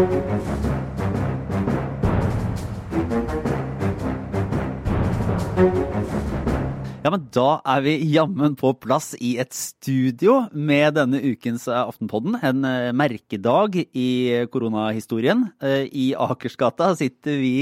Ja, men da er vi jammen på plass i et studio med denne ukens eh, Aftenpodden. En eh, merkedag i koronahistorien. Eh, I Akersgata sitter vi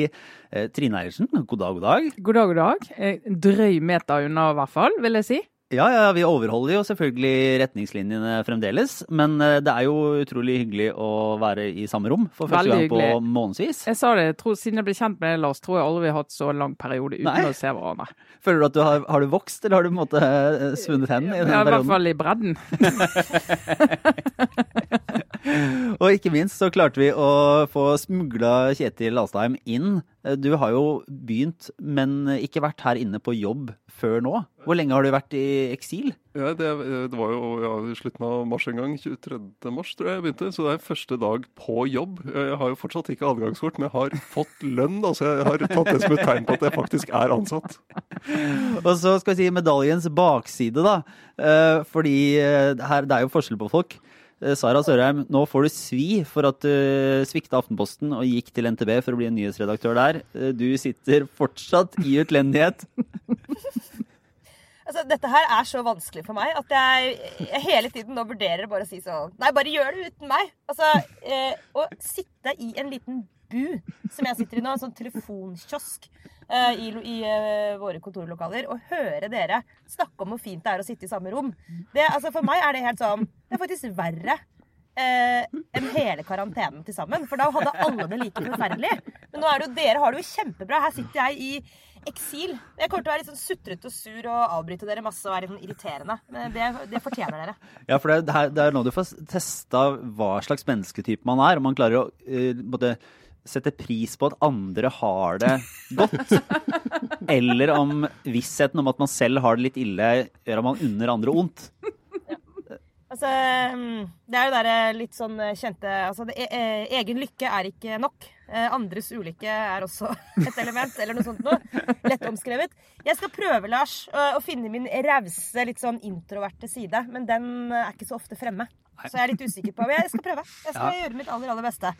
Trine Eiersen, god dag, god dag. God dag, god dag. Drøy meter unna, i hvert fall, vil jeg si. Ja, ja, vi overholder jo selvfølgelig retningslinjene fremdeles. Men det er jo utrolig hyggelig å være i samme rom for første gang på månedsvis. Jeg sa det, tror, siden jeg ble kjent med Lars, tror jeg aldri vi har hatt så lang periode uten Nei. å se hverandre. Føler du at du har, har du vokst, eller har du på en måte eh, svunnet hen? i Ja, i hvert fall i bredden. Og ikke minst så klarte vi å få smugla Kjetil Alstheim inn. Du har jo begynt, men ikke vært her inne på jobb før nå. Hvor lenge har du vært i eksil? Ja, det, det var jo ja, slutten av mars en gang. 23. mars tror jeg jeg begynte. Så det er første dag på jobb. Jeg har jo fortsatt ikke adgangskort, men jeg har fått lønn. Altså jeg har tatt det som et tegn på at jeg faktisk er ansatt. Og så skal vi si medaljens bakside, da. Eh, fordi eh, her, det er jo forskjell på folk. Eh, Sara Sørheim, nå får du svi for at du svikta Aftenposten og gikk til NTB for å bli en nyhetsredaktør der. Eh, du sitter fortsatt i utlendighet. altså, dette her er så vanskelig for meg at jeg, jeg hele tiden nå vurderer bare å si sånn Nei, bare gjør det uten meg. Altså, eh, å sitte i en liten bu som jeg sitter i nå, en sånn telefonkiosk uh, i, i uh, våre kontorlokaler, og høre dere snakke om hvor fint det er å sitte i samme rom. Det, altså, for meg er det helt sånn Det er faktisk verre uh, enn hele karantenen til sammen. For da hadde alle det like forferdelig. Men nå er det jo, dere har det jo kjempebra. Her sitter jeg i eksil. Jeg kommer til å være litt sånn sutrete og sur og avbryte dere masse og være litt sånn irriterende. Men det, det fortjener dere. Ja, for det, er, det er nå du får testa hva slags mennesketype man er. Om man klarer å uh, både setter pris på at andre har det godt. Eller om vissheten om at man selv har det litt ille, gjør at man unner andre ondt. Altså, mm, det er jo der litt sånn kjente altså det, e, e, Egen lykke er ikke nok. Eh, andres ulykke er også et element, eller noe sånt noe. Lett omskrevet. Jeg skal prøve, Lars, å finne min rause, litt sånn introverte side. Men den er ikke så ofte fremme. Så jeg er litt usikker på Jeg skal prøve. Jeg skal ja. gjøre mitt aller, aller beste.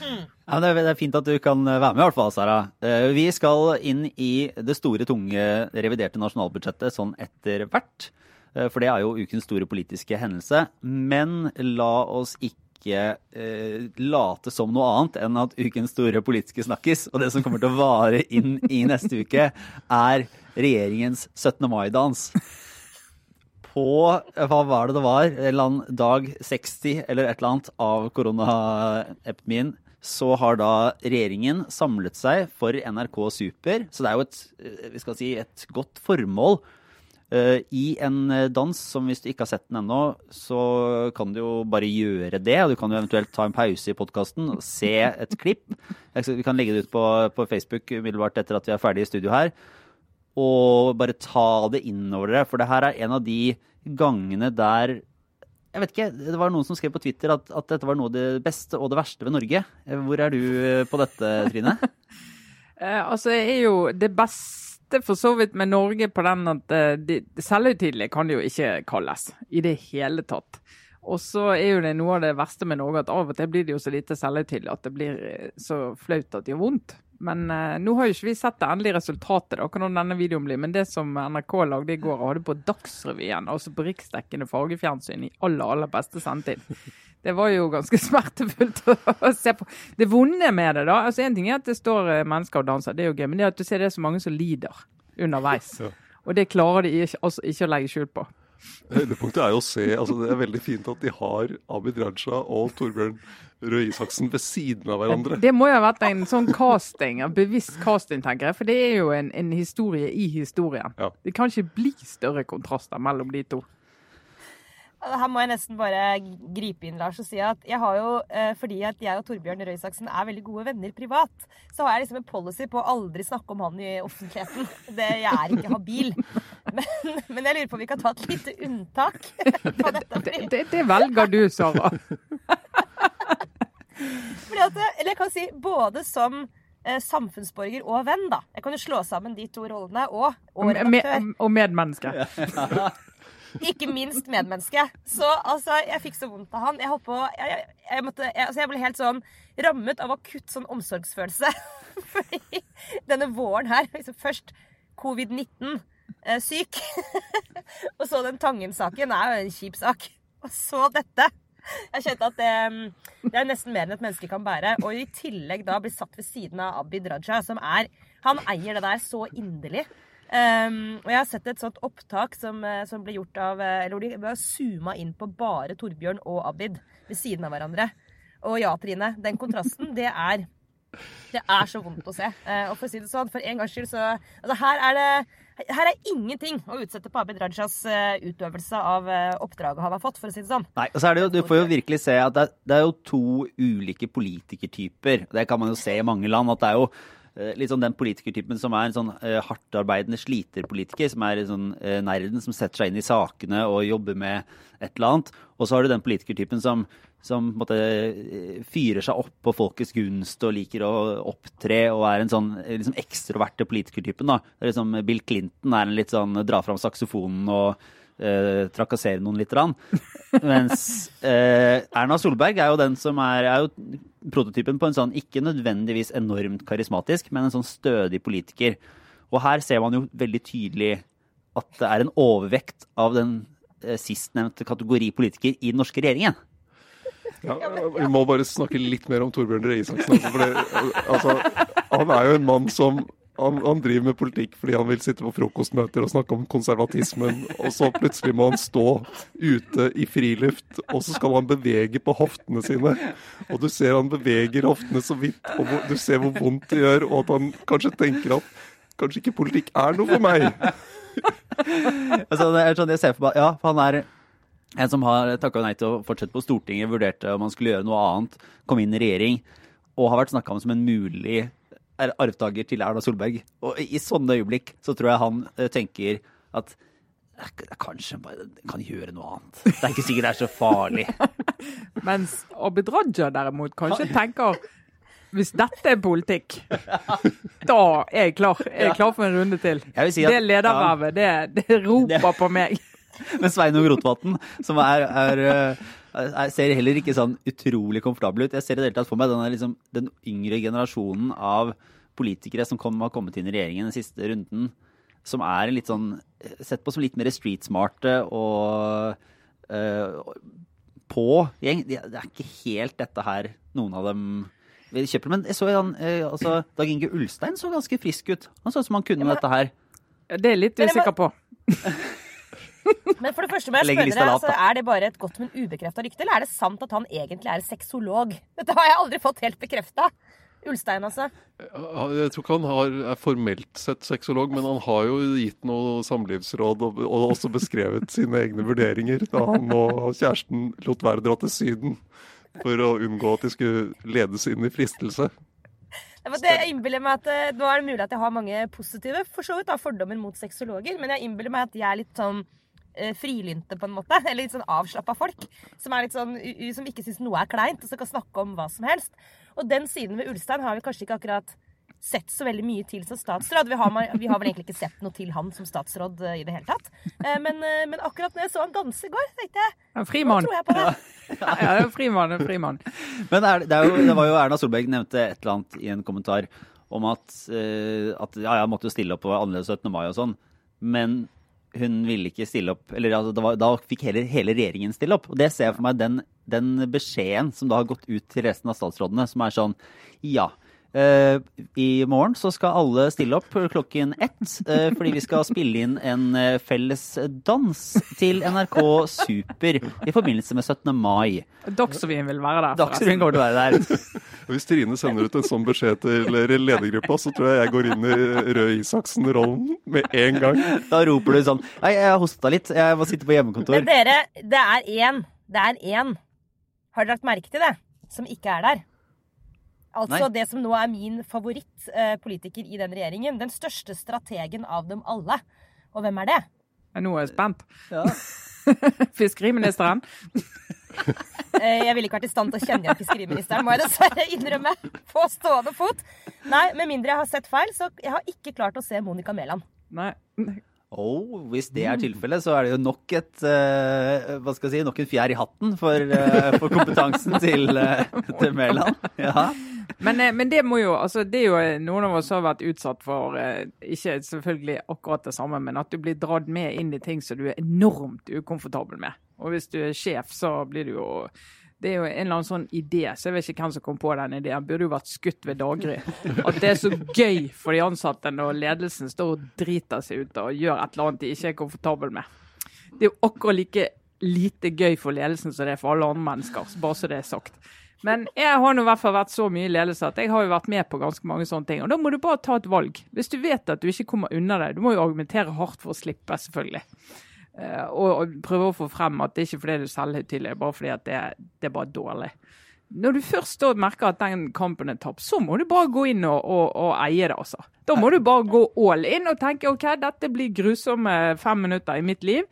Mm. Ja, det, er, fint at du kan være med, i hvert fall, Sara. Eh, vi skal inn i det store, tunge, reviderte nasjonalbudsjettet sånn etter hvert. Eh, for det er jo ukens store politiske hendelse. Men la oss ikke eh, late som noe annet enn at ukens store politiske snakkis, og det som kommer til å vare inn i neste uke, er regjeringens 17. mai-dans på hva var det det var, en eller annen dag 60 eller et eller annet av koronaepidemien, så har da regjeringen samlet seg for NRK Super. Så det er jo et, eh, vi skal si, et godt formål. Uh, I en dans som hvis du ikke har sett den ennå, så kan du jo bare gjøre det. Du kan jo eventuelt ta en pause i podkasten og se et klipp. Vi kan legge det ut på, på Facebook umiddelbart etter at vi er ferdig i studio her og bare ta det innover dere. For det her er en av de gangene der jeg vet ikke, Det var noen som skrev på Twitter at, at dette var noe av det beste og det verste ved Norge. Hvor er du på dette, Trine? eh, altså, jeg er jo det beste for så vidt med Norge på den at de, selvhøytidelig kan det jo ikke kalles i det hele tatt. Og så er jo det noe av det verste med Norge at av og til blir det jo så lite selvhøytidelig at det blir eh, så flaut at det gjør vondt. Men uh, nå har jo ikke vi sett det endelige resultatet, da, hvordan denne videoen blir. Men det som NRK lagde i går, og hadde på Dagsrevyen, altså på riksdekkende fargefjernsyn i aller, aller beste sendetid. Det var jo ganske smertefullt å se på. Det vonde med det, da altså En ting er at det står eh, mennesker og danser, det er jo gøy. Men det er at du ser det er så mange som lider underveis. Og det klarer de ikke, altså, ikke å legge skjul på. Høydepunktet er jo å se altså Det er veldig fint at de har Abid Raja og Torbjørn Røe Isaksen ved siden av hverandre. Det må jo ha vært en sånn casting, en bevisst casting, tenker jeg. For det er jo en, en historie i historien. Ja. Det kan ikke bli større kontraster mellom de to. Her må jeg nesten bare gripe inn Lars, og si at jeg har jo, eh, fordi at jeg og Torbjørn Røe Isaksen er veldig gode venner privat, så har jeg liksom en policy på å aldri snakke om han i offentligheten. Det, jeg er ikke habil. Men, men, jeg lurer på om vi kan ta et lite unntak på dette. Det, det, det velger du, Sara. fordi at, eller jeg kan si både som eh, samfunnsborger og venn, da. Jeg kan jo slå sammen de to rollene. Og, og redaktør. Og, med, og medmenneske. ikke minst medmenneske. Så altså, jeg fikk så vondt av han. Jeg på Jeg, jeg, jeg, måtte, altså, ble helt sånn rammet av akutt sånn omsorgsfølelse. Fordi denne våren her liksom Først covid-19 eh, syk. og så den Tangen-saken er jo en kjip sak. Og så dette. Jeg kjente at det, det er nesten mer enn et menneske kan bære. Og i tillegg da bli satt ved siden av Abid Raja, som er Han eier det der så inderlig. Um, og jeg har sett et sånt opptak som, eh, som ble gjort av eh, Eller hvor de har zooma inn på bare Torbjørn og Abid ved siden av hverandre. Og ja, Trine, den kontrasten, det er det er så vondt å se. Uh, og for å si det sånn, for en gangs skyld så Altså, her er det her er ingenting å utsette på Abid Rajas utøvelse av oppdraget han har fått, for å si det sånn. Nei, og så er det jo, Du får jo virkelig se at det er, det er jo to ulike politikertyper. Det kan man jo se i mange land. at det er jo litt sånn den politikertypen som er en sånn uh, hardtarbeidende sliterpolitiker, som er en sånn uh, nerden som setter seg inn i sakene og jobber med et eller annet. Og så har du den politikertypen som, som måtte, fyrer seg opp på folkets gunst og liker å opptre og er en sånn liksom ekstroverte politikertypen. da. Det er liksom Bill Clinton er en litt sånn dra fram saksofonen og Uh, trakassere noen lite grann. Mens eh, Erna Solberg er jo den som er, er jo prototypen på en sånn ikke nødvendigvis enormt karismatisk, men en sånn stødig politiker. Og her ser man jo veldig tydelig at det er en overvekt av den uh, sistnevnte kategori politiker i den norske regjeringen. Ja, vi må bare snakke litt mer om Torbjørn Røe Isaksen. Altså, altså, han er jo en mann som han, han, driver med politikk fordi han vil sitte på frokostmøter og snakke om konservatismen, og så plutselig må han stå ute i friluft, og så skal han bevege på hoftene sine. Og du ser han beveger hoftene så vidt, og du ser hvor vondt det gjør, og at han kanskje tenker at kanskje ikke politikk er noe for meg. altså, sånn jeg ser for meg, ja, han er en som har takka nei til å fortsette på Stortinget, vurderte om han skulle gjøre noe annet, komme inn i regjering, og har vært snakka om som en mulig er arvtaker til Erna Solberg. Og i sånne øyeblikk så tror jeg han uh, tenker at kanskje bare kan gjøre noe annet. Det er ikke sikkert det er så farlig. Mens Abid Raja derimot kanskje tenker hvis dette er politikk, da er jeg klar. Jeg er klar for en runde til. Si at, det ledervervet, det, det, roper på meg. Men Sveinung Rotevatn, som er, er, er, ser heller ikke sånn utrolig komfortabel ut. Jeg ser i det hele tatt for meg denne, liksom, den yngre generasjonen av politikere som kom, har kommet inn i regjeringen den siste runden, som er litt sånn sett på som litt mer street smarte og uh, på gjeng. Det er ikke helt dette her noen av dem kjøper. Men jeg så han, uh, altså, Dag Inge Ulstein så ganske frisk ut. Han så ut som han kunne dette her. Det er litt usikker på. Men for det første må jeg spørre deg, altså, Er det bare et godt, men ubekrefta rykte, eller er det sant at han egentlig er sexolog? Dette har jeg aldri fått helt bekrefta. Ulstein, altså. Jeg tror ikke han har, er formelt sett sexolog, men han har jo gitt noe samlivsråd og, og også beskrevet sine egne vurderinger da han og kjæresten lot være å dra til Syden for å unngå at de skulle ledes inn i fristelse. Det, jeg innbiller meg at eh, Nå er det mulig at jeg har mange positive for så vidt, da, fordommer mot sexologer, men jeg innbiller meg at jeg er litt sånn frilynte, på en måte. Eller litt sånn avslappa folk. Som, er litt sånn, som ikke syns noe er kleint, og som kan snakke om hva som helst. Og den siden ved Ulstein har vi kanskje ikke akkurat sett så veldig mye til som statsråd. Vi har, vi har vel egentlig ikke sett noe til han som statsråd eh, i det hele tatt. Eh, men, men akkurat når jeg så han danse i går, tenkte jeg en frimann. Nå tror jeg på det. Ja, ja en frimann, en frimann. Men er, det, jo, det, var jo Erna Solberg nevnte et eller annet i en kommentar om at, at ja, jeg måtte jo stille opp på annerledes 17. mai og sånn. Men hun ville ikke stille opp. Eller altså, var, da fikk hele, hele, regjeringen stille opp. Og det ser jeg for meg den, den beskjeden som da har gått ut til resten av statsrådene, som er sånn Ja. Uh, I morgen så skal alle stille opp klokken ett, uh, fordi vi skal spille inn en uh, felles dans til NRK Super i forbindelse med 17. mai. Dagsrevyen vil være der. Dagsrevyen kommer til å være der. Hvis Trine sender ut en sånn beskjed til ledergruppa, så tror jeg jeg går inn i Røe Isaksen-rollen med en gang. Da roper du sånn Nei, jeg har hosta litt, jeg må sitte på hjemmekontor. Men dere, det er én. Det er én. Har dere lagt merke til det? Som ikke er der. Altså Nei. det som nå er min favorittpolitiker eh, i den regjeringen. Den største strategen av dem alle. Og hvem er det? Nå er jeg spent. Ja. Fiskeriministeren. eh, jeg ville ikke vært i stand til å kjenne igjen fiskeriministeren, må jeg dessverre innrømme. På stående fot. Nei, med mindre jeg har sett feil, så jeg har ikke klart å se Monica Mæland. Nei. Oh, hvis det er tilfellet, så er det jo nok et uh, hva skal jeg si, nok en fjær i hatten for, uh, for kompetansen til, uh, til Mæland. Ja. Men, men, det må jo, altså det er jo noen av oss har vært utsatt for ikke selvfølgelig akkurat det samme, men at du blir dratt med inn i ting som du er enormt ukomfortabel med. Og hvis du er sjef, så blir du jo det er jo en eller annen sånn idé, så jeg vet ikke hvem som kom på den ideen. Burde jo vært skutt ved daggry. At det er så gøy for de ansatte når ledelsen står og driter seg ut og gjør et eller annet de ikke er komfortabel med. Det er jo akkurat like lite gøy for ledelsen som det er for alle andre mennesker, bare så det er sagt. Men jeg har nå i hvert fall vært så mye i ledelse at jeg har jo vært med på ganske mange sånne ting. Og da må du bare ta et valg. Hvis du vet at du ikke kommer unna det. Du må jo argumentere hardt for å slippe, selvfølgelig. Eh, og, prøve å få frem at det er ikke fordi du er bare fordi at det, det, er bare dårlig. Når du først merker at den kampen er tapt, så må du bare gå inn og, og, og eie det. altså. Da må du bare gå all in og tenke OK, dette blir grusomme fem minutter i mitt liv.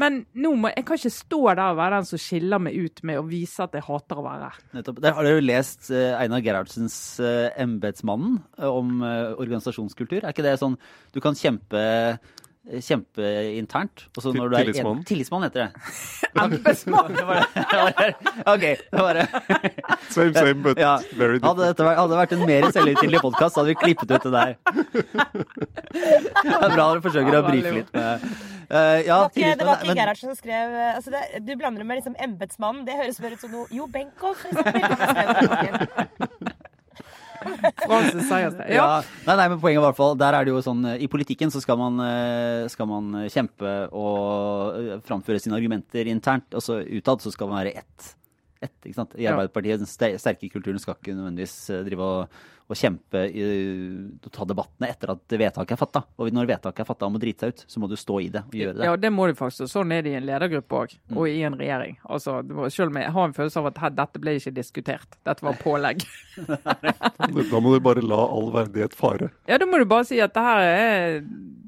Men nå må, jeg kan ikke stå der og være den som skiller meg ut med å vise at jeg hater å være her. Nettopp. Der har dere jo lest uh, Einar Gerhardsens uh, 'Embetsmannen' om uh, organisasjonskultur. Er ikke det sånn du kan kjempe kjempeinternt. og så når du Tillitsmann? Tillitsmann heter det. Embetsmann! OK. Det var det. Same, same, but ja. very different. Hadde dette vært, hadde vært en mer selvhøytidelig podkast, hadde vi klippet ut det der. Det er bra dere forsøker å brife litt med uh, ja, Det var ikke, det ikke Gerhardsen som skrev eh, altså det, Du blander det med liksom embetsmannen. Det høres mer ut som noe Jo Benkow, for eksempel. Francis Seierstad. Ja. ja. Nei, nei, men poenget i hvert fall, der er det jo sånn I politikken så skal man, eh, skal man kjempe og eh, framføre sine argumenter internt. Og så utad så skal man være ett. ett? I Arbeiderpartiet, den sterke kulturen skal ikke nødvendigvis eh, drive og å kjempe og ta debattene etter at vedtaket er fatta. Og når vedtaket er fatta om å drite seg ut, så må du stå i det og gjøre det. Ja, det må du faktisk. Sånn er det i en ledergruppe òg, mm. og i en regjering. Altså, selv om jeg har en følelse av at her, dette ble ikke diskutert, dette var pålegg. da må du bare la all verdighet fare. Ja, da må du bare si at det her er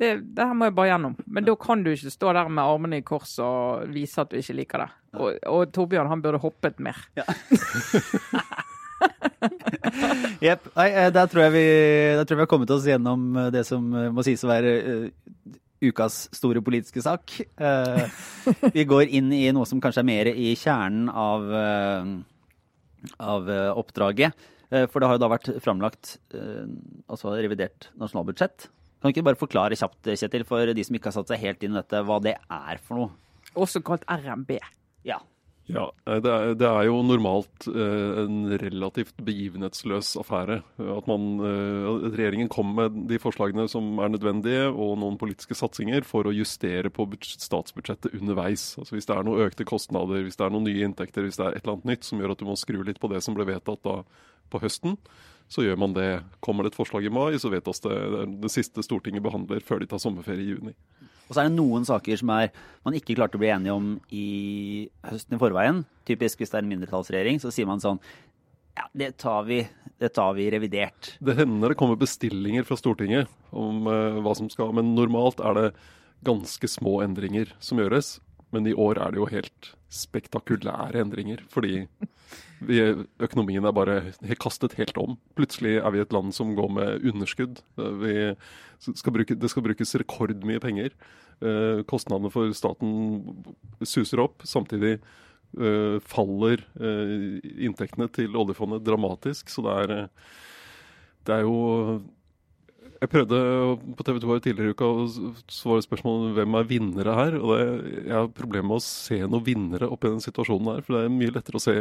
det, det her må jeg bare gjennom. Men da kan du ikke stå der med armene i kors og vise at du ikke liker det. Og, og Torbjørn, han burde hoppet mer. Ja. Jepp. Eh, der tror, jeg vi, har kommet oss gjennom eh, det som eh, må sies å være ukas store politiske sak. vi går inn i noe som kanskje er mer i kjernen av, av oppdraget. For det har jo da vært framlagt altså revidert nasjonalbudsjett. Kan du ikke bare forklare kjapt, Kjetil, for de som ikke har satt seg helt inn i dette, hva det er for noe? Også kalt RMB. Ja. Ja, eh, det er, det er, jo normalt eh, en relativt begivenhetsløs affære. At, man, eh, regjeringen kommer med de forslagene som er nødvendige, og noen politiske satsinger for å justere på statsbudsjettet underveis. Altså Hvis det er noen økte kostnader, hvis det er noen nye inntekter, hvis det er et eller annet nytt som gjør at du må skru litt på det som ble vedtatt da på høsten, så gjør man det. Kommer det et forslag i mai, så vedtas det det, det siste Stortinget behandler før de tar sommerferie i juni. Og så er det noen saker som er, man ikke klarte å bli enige om i høsten i forveien. Typisk hvis det er en mindretallsregjering, så sier man sånn ja, det tar vi, det tar vi revidert. Det hender det kommer bestillinger fra Stortinget om uh, hva som skal Men normalt er det ganske små endringer som gjøres. Men i år er det jo helt spektakulære endringer. Fordi vi, økonomien er bare kastet helt om. Plutselig er vi et land som går med underskudd. Vi skal bruke, det skal brukes rekordmye penger. Eh, kostnadene for staten suser opp. Samtidig eh, faller eh, inntektene til oljefondet dramatisk. Så det er, det er jo jeg prøvde på TV 2 her tidligere i uka å svare spørsmål om hvem er vinnere her. og det, Jeg har problemer med å se noen vinnere oppi den situasjonen her. For det er mye lettere å se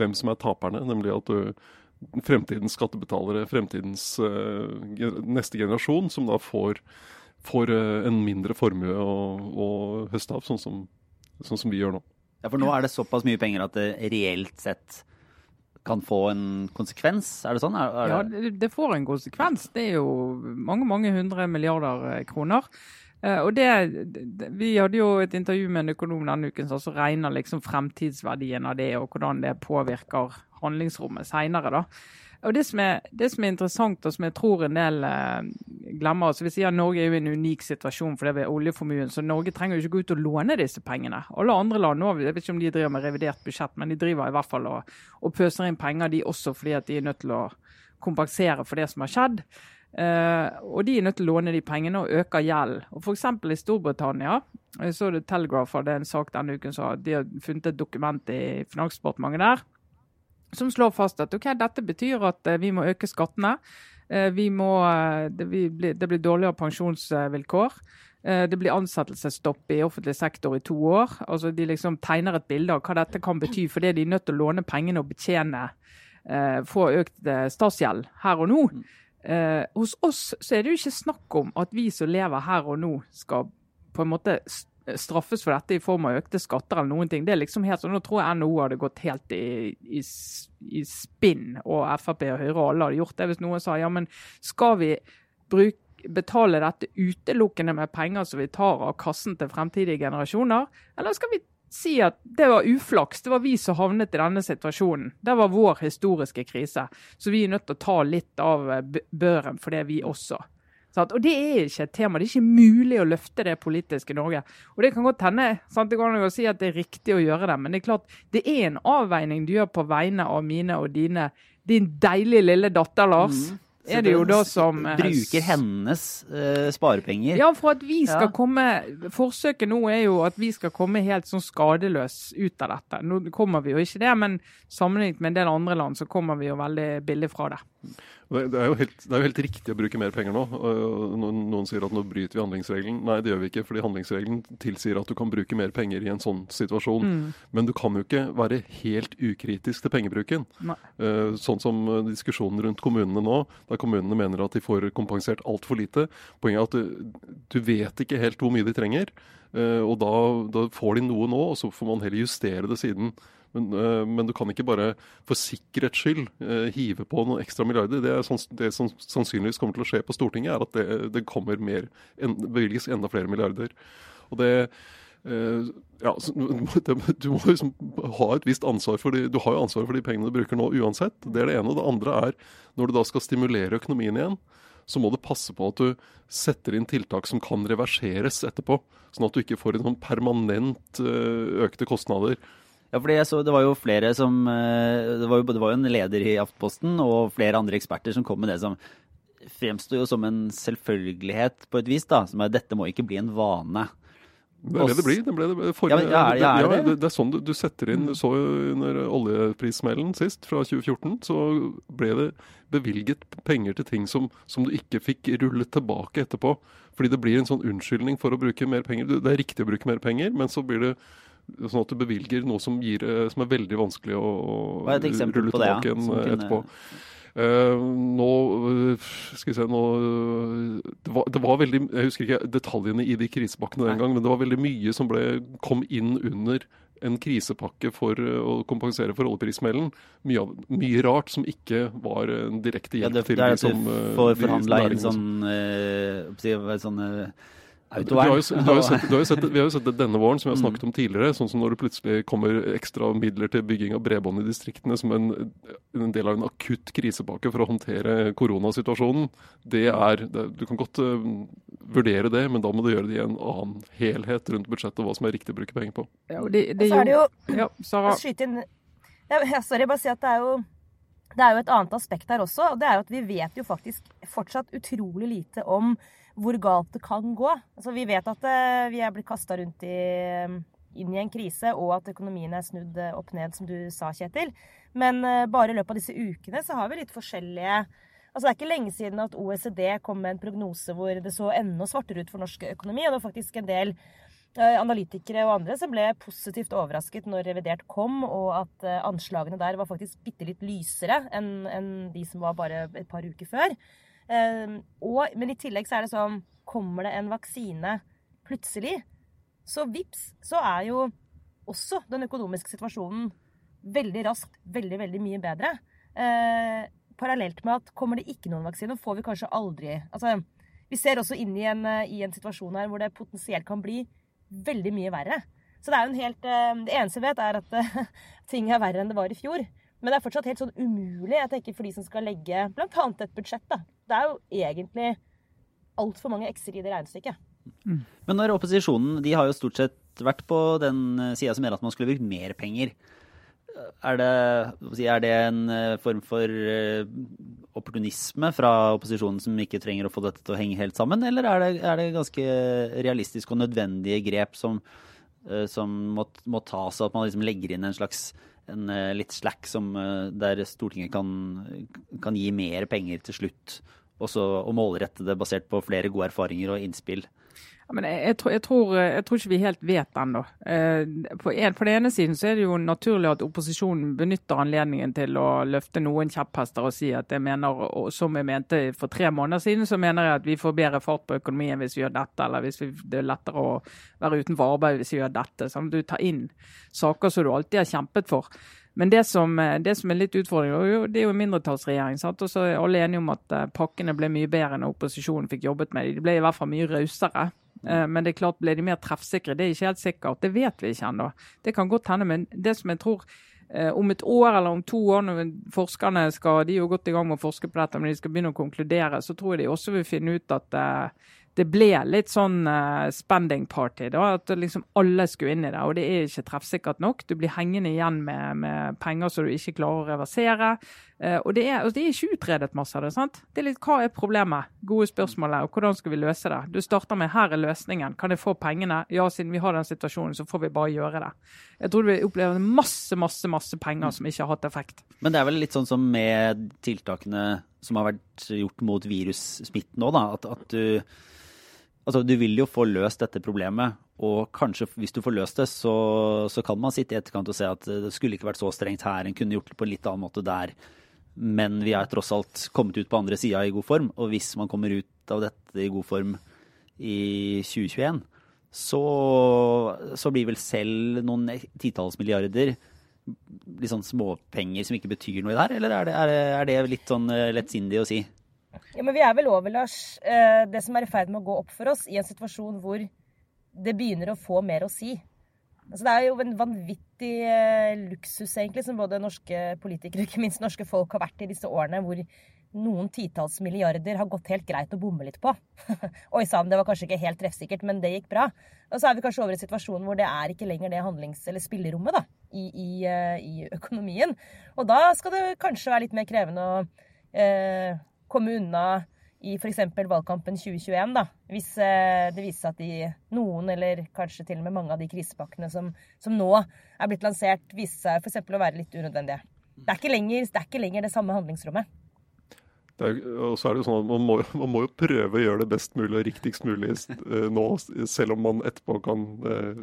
hvem som er taperne. Nemlig at du, fremtidens skattebetalere, fremtidens uh, neste generasjon, som da får, får uh, en mindre formue å, å høste av, sånn som, sånn som vi gjør nå. Ja, For nå er det såpass mye penger at det reelt sett kan få en konsekvens? Er det sånn? Er, er det... Ja, det, får en konsekvens. Det er jo mange, mange hundre milliarder eh, kroner. Uh, og det, det, Vi hadde jo et intervju med en økonom denne uken som altså regner liksom fremtidsverdien av det, og hvordan det påvirker handlingsrommet seinere. Og det som, er, det som, er, interessant, og som jeg tror en del eh, glemmer altså Vi sier at Norge er jo i en unik situasjon fordi vi har oljeformuen, så Norge trenger jo ikke gå ut og låne disse pengene. Alle andre land nå, jeg vet ikke om de driver med revidert budsjett, men de driver i hvert fall og, og pøser inn penger, de også fordi at de er nødt til å kompensere for det som har skjedd. Eh, og de er nødt til å låne de pengene og øke gjeld. Og F.eks. i Storbritannia jeg så det Telegraph hadde en sak denne uken så de har funnet et dokument i Finansdepartementet der som slår fast at okay, dette betyr at eh, vi må øke skattene. Eh, må, eh, det, blir, det blir dårligere pensjonsvilkår. Det blir ansettelsesstopp i offentlig sektor i to år. Altså De liksom tegner et bilde av hva dette kan bety, fordi de er nødt til å låne pengene og betjene, få økt statsgjeld her og nå. Hos oss så er det jo ikke snakk om at vi som lever her og nå, skal på en måte straffes for dette i form av økte skatter eller noen ting. Det er liksom helt sånn, Nå tror jeg NHO hadde gått helt i, i, i spinn, og Frp og Høyre og alle hadde gjort det hvis noen sa ja, men skal vi bruke betale dette utelukkende med penger som vi tar av kassen til fremtidige generasjoner, eller skal vi si at det var uflaks, det var vi som havnet i denne situasjonen. Det var vår historiske krise, så vi er nødt til å ta litt av børen for det, vi også. Sant? Og det er ikke et tema. Det er ikke mulig å løfte det politiske Norge. Og det kan godt hende sant? det går an å si at det er riktig å gjøre det, men det er klart det er en avveining du gjør på vegne av mine og dine. Din deilige lille datter, Lars. Mm er det jo da som eh, Bruker hennes uh, sparepenger. Ja, for at vi skal ja. komme Forsøket nå er jo at vi skal komme helt sånn skadeløs ut av dette. Nå kommer vi jo ikke det, men sammenlignet med en del andre land så kommer vi jo veldig billig fra det. Det er, helt, det er, jo helt, riktig å bruke mer penger nå. Noen sier at nå bryter vi handlingsregelen. Nei, det gjør vi ikke, fordi handlingsregelen tilsier at du kan bruke mer penger i en sånn situasjon. Mm. Men du kan jo ikke være helt ukritisk til pengebruken. Nei. Eh, sånn som diskusjonen rundt kommunene nå, der kommunene mener at de får kompensert altfor lite. Poenget er at du, du, vet ikke helt hvor mye de trenger. Eh, og da, da får de noe nå, og så får man heller justere det siden. Men, uh, men, du kan ikke bare for sikkerhets skyld uh, hive på noen ekstra milliarder. Det, sånn, det, som sannsynligvis kommer til å skje på Stortinget, er at det, det kommer mer, en, bevilges enda flere milliarder. Og det ja, Du må liksom ha et visst ansvar for de, du har jo ansvar for de pengene du bruker nå uansett. Det er det ene. Det andre er når du da skal stimulere økonomien igjen, så må du passe på at du setter inn tiltak som kan reverseres etterpå. Sånn at du ikke får en sånn permanent økte kostnader. Ja, fordi jeg så Det var jo flere som eh, det var jo, det var jo en leder i Aftenposten og flere andre eksperter som kom med det som fremsto jo som en selvfølgelighet på et vis. da, som er Dette må ikke bli en vane. Det er det det blir. Det, ble det, for, ja, ja, er, ja, er det, det? det, er sånn du, du setter inn Du så under oljeprissmellen sist, fra 2014, så ble det bevilget penger til ting som, som, du ikke fikk rullet tilbake etterpå. Fordi det blir en sånn unnskyldning for å bruke mer penger. Det er riktig å bruke mer penger, men så blir det Sånn at du bevilger noe som, gir, eh, som er veldig vanskelig å, er et rulle tilbake igjen ja, eh, etterpå. Uh, nå Skal vi se nå det var, det var, veldig Jeg husker ikke detaljene i de krisepakkene den gang, men det var veldig mye som ble, kom inn under en krisepakke for å kompensere for oljeprismellen. Mye, mye, rart som ikke var en direkte hjelp ja, det, til de som Det får forhandla inn sånn, uh, sånn uh, du har, jo, du har sett, du har sett, vi har jo sett det denne våren, som vi har snakket om tidligere. Sånn som når det plutselig kommer ekstra midler til bygging av bredbånd i distriktene som en, en, del av en akutt krisepakke for å håndtere koronasituasjonen. Det er, det, Du kan godt uh, vurdere det, men da må du gjøre det i en annen helhet rundt budsjettet, og hva som er riktig å bruke penger på. Ja, og det, det, så er det jo ja, Sara. Inn, ja, sorry, bare si at det er jo det er jo et annet aspekt her også. og det er jo at Vi vet jo faktisk fortsatt utrolig lite om hvor galt det kan gå. Altså, vi vet at uh, vi er blitt kasta rundt i, inn i en krise, og at økonomien er snudd uh, opp ned, som du sa, Kjetil. Men bare i løpet av disse ukene så har vi litt forskjellige Altså, Det er ikke lenge siden at OECD kom med en prognose hvor det så enda svartere ut for norsk økonomi. og det var faktisk en del analytikere og andre som ble positivt overrasket når revidert kom, og at anslagene der var faktisk bitte litt lysere enn, enn de som var bare et par uker før. Ehm, og, men i tillegg så er det sånn Kommer det en vaksine plutselig, så vips, så er jo også den økonomiske situasjonen veldig raskt veldig, veldig mye bedre. Eh, parallelt med at kommer det ikke noen vaksine, får vi kanskje aldri Altså, vi ser også inn i en, i en situasjon her hvor det potensielt kan bli veldig mye verre. Så det er jo en helt eh, Det eneste vi vet, er at uh, ting er verre enn det var i fjor. Men det er fortsatt helt sånn umulig jeg tenker, for de som skal legge bl.a. et budsjett. da. Det er jo egentlig altfor mange x-er i det regnestykket. Mm. Men når opposisjonen de har jo stort sett vært på den eh, sida som mener at man skulle brukt mer penger. Er det, er det, en eh, form for eh, opportunisme fra opposisjonen som ikke trenger å få dette til å henge helt sammen, eller er det, er det ganske realistiske og nødvendige grep som, eh, som må, må tas, og at man liksom legger inn en slags en litt slack som, der Stortinget kan, kan gi mer penger til slutt, også, og målrette det basert på flere gode erfaringer og innspill? Men jeg, tror, jeg, tror, jeg, tror, ikke vi helt vet ennå. På, på, på den ene siden så er det jo naturlig at opposisjonen benytter anledningen til å løfte noen kjepphester og si at jeg mener, som jeg mente for tre måneder siden, så mener jeg at vi får bedre fart på økonomien hvis vi gjør dette, eller hvis vi, det er lettere å være utenfor arbeid hvis vi gjør dette. Sånn du tar inn saker som du alltid har kjempet for. Men det som, det som, er litt utfordring, det er jo en mindretallsregjering. sant? Og så er alle enige om at eh, pakkene ble mye bedre enn opposisjonen fikk jobbet med. De ble i hvert fall mye rausere. Eh, men det er klart, ble de mer treffsikre? Det er ikke helt sikkert. Det vet vi ikke ennå. Det kan godt hende. Men det som jeg tror eh, om et år eller om to år, når forskerne skal de er jo godt i gang med å forske på dette, men de skal begynne å konkludere, så tror jeg de også vil finne ut at eh, det ble litt sånn spending party. da, At liksom alle skulle inn i det. Og det er ikke treffsikkert nok. Du blir hengende igjen med, med penger som du ikke klarer å reversere. Uh, og det er, altså, det er, ikke utredet masse av det. sant? Det er litt, Hva er problemet? Gode spørsmål. Og hvordan skal vi løse det? Du starter med her er løsningen. Kan jeg få pengene? Ja, siden vi har den situasjonen, så får vi bare gjøre det. Jeg tror vi opplever masse, masse, masse penger som ikke har hatt effekt. Men det er vel litt sånn som med tiltakene som har vært gjort mot virussmitten nå, da. At, at du Altså, du vil jo få løst dette problemet, og kanskje hvis du får løst det, så, så, kan man sitte i etterkant og se at det skulle ikke vært så strengt her, en kunne gjort det på en litt annen måte der. Men vi er tross alt kommet ut på andre sida i god form, og hvis man kommer ut av dette i god form i 2021, så, så blir vel selv noen titalls milliarder litt sånn småpenger som ikke betyr noe i det her, eller er det, er det, er det litt sånn eh, lettsindig å si? Ja, men vi er vel over, Lars, eh, det som er i ferd med å gå opp for oss i en situasjon hvor det begynner å få mer å si. Altså, det er jo en vanvittig eh, luksus, egentlig, som både norske politikere og ikke minst norske folk har vært i disse årene, hvor noen titalls milliarder har gått helt greit å bomme litt på. Oi sann, det var kanskje ikke helt treffsikkert, men det gikk bra. Og så er vi kanskje over i en situasjon hvor det er ikke lenger det handlings- eller spillerommet da, i, i, eh, i, økonomien. Og da skal det kanskje være litt mer krevende å eh, komme unna i f.eks. valgkampen 2021, da, hvis eh, det viser seg at de, noen, eller kanskje til og med mange av de krisepakkene som, som nå er blitt lansert, viser seg f.eks. å være litt unødvendige. Det er, lenger, det er ikke lenger det samme handlingsrommet. Er, og så er det jo sånn at man må, man må, jo prøve å gjøre det best mulig og riktigst mulig eh, nå, selv om man etterpå kan eh,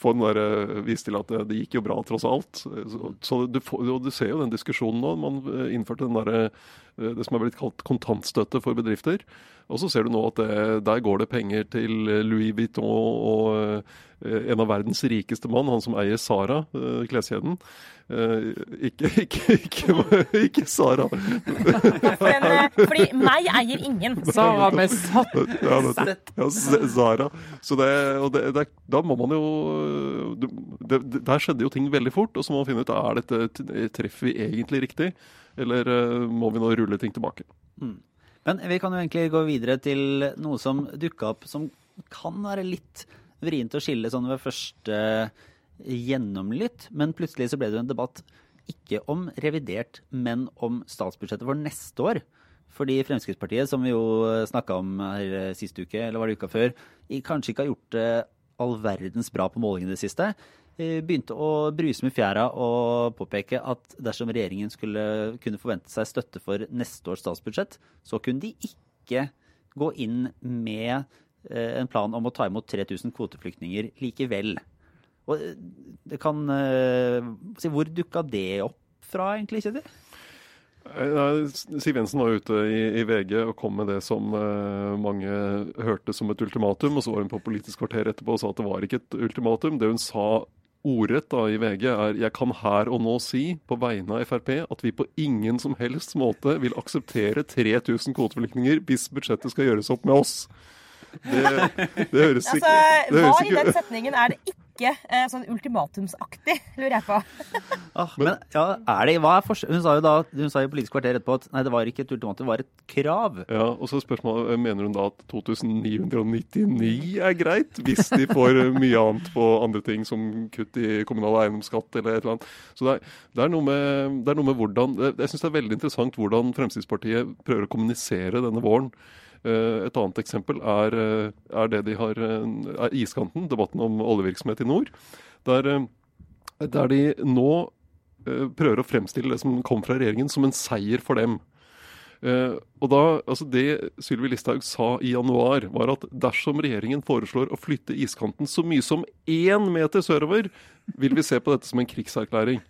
få den der, eh, vise til at det, det, gikk jo bra tross alt. Så, så du, får, du, ser jo den diskusjonen nå. Man innførte den der, det som er blitt kalt kontantstøtte for bedrifter. Og så ser du nå at det, der går det penger til Louis Vuitton og en av verdens rikeste mann, han som eier Sara, kleskjeden. Ikke, ikke, ikke, ikke, Sara. Men, fordi meg eier ingen. Sara med satt. Ja, Sara. Så det, det, det, da må man jo det, Der skjedde jo ting veldig fort, og så må man finne ut er dette treffer vi egentlig riktig, eller må vi nå rulle ting tilbake. Mm. Men vi kan jo egentlig gå videre til noe som dukka opp som kan være litt vrient å skille sånn ved første gjennomlytt, men plutselig så ble det jo en debatt ikke om revidert, men om statsbudsjettet for neste år. Fordi Fremskrittspartiet, som vi jo snakka om her sist uke, eller var det uka før, kanskje ikke har gjort det all verdens bra på målingene i det siste. Begynte å bruse med fjæra og påpeke at dersom regjeringen skulle kunne forvente seg støtte for neste års statsbudsjett, så kunne de ikke gå inn med eh, en plan om å ta imot 3000 kvoteflyktninger likevel. Og eh, det kan uh, si, Hvor dukka det opp fra, egentlig, Kjetil? Siv Jensen var ute i, i, VG og kom med det som uh, mange hørte som et ultimatum. Og så var hun på Politisk kvarter etterpå og sa at det var ikke et ultimatum. Det hun sa ordrett i VG er jeg kan her og nå si på vegne av Frp at vi på ingen som helst måte vil akseptere 3000 kvoteflyktninger hvis budsjettet skal gjøres opp med oss. Det, det høres Altså, det høres hva ikke. i den setningen er det ikke eh, sånn ultimatumsaktig, lurer jeg på. Ah, men ja, er det, hva er forskjell? Hun sa jo da, hun sa i Politisk kvarter etterpå at nei, det var ikke et ultimatum, det var et krav. Ja, og så spørsmålet, eh, Mener hun da at 2999 er greit, hvis de får eh, mye annet på andre ting, som kutt i kommunal eiendomsskatt eller et eller annet. Så det er, det er, noe, med, det er noe med hvordan Jeg syns det er veldig interessant hvordan Fremskrittspartiet prøver å kommunisere denne våren. Eh, Et annet eksempel er, eh, er det de har eh, er iskanten, debatten om oljevirksomhet i nord. Der, der de nå prøver å fremstille det som kom fra regjeringen som en seier for dem. Uh, og da, altså Det Sylvi Listhaug sa i januar, var at dersom regjeringen foreslår å flytte iskanten så mye som én meter sørover, vil vi se på dette som en krigserklæring.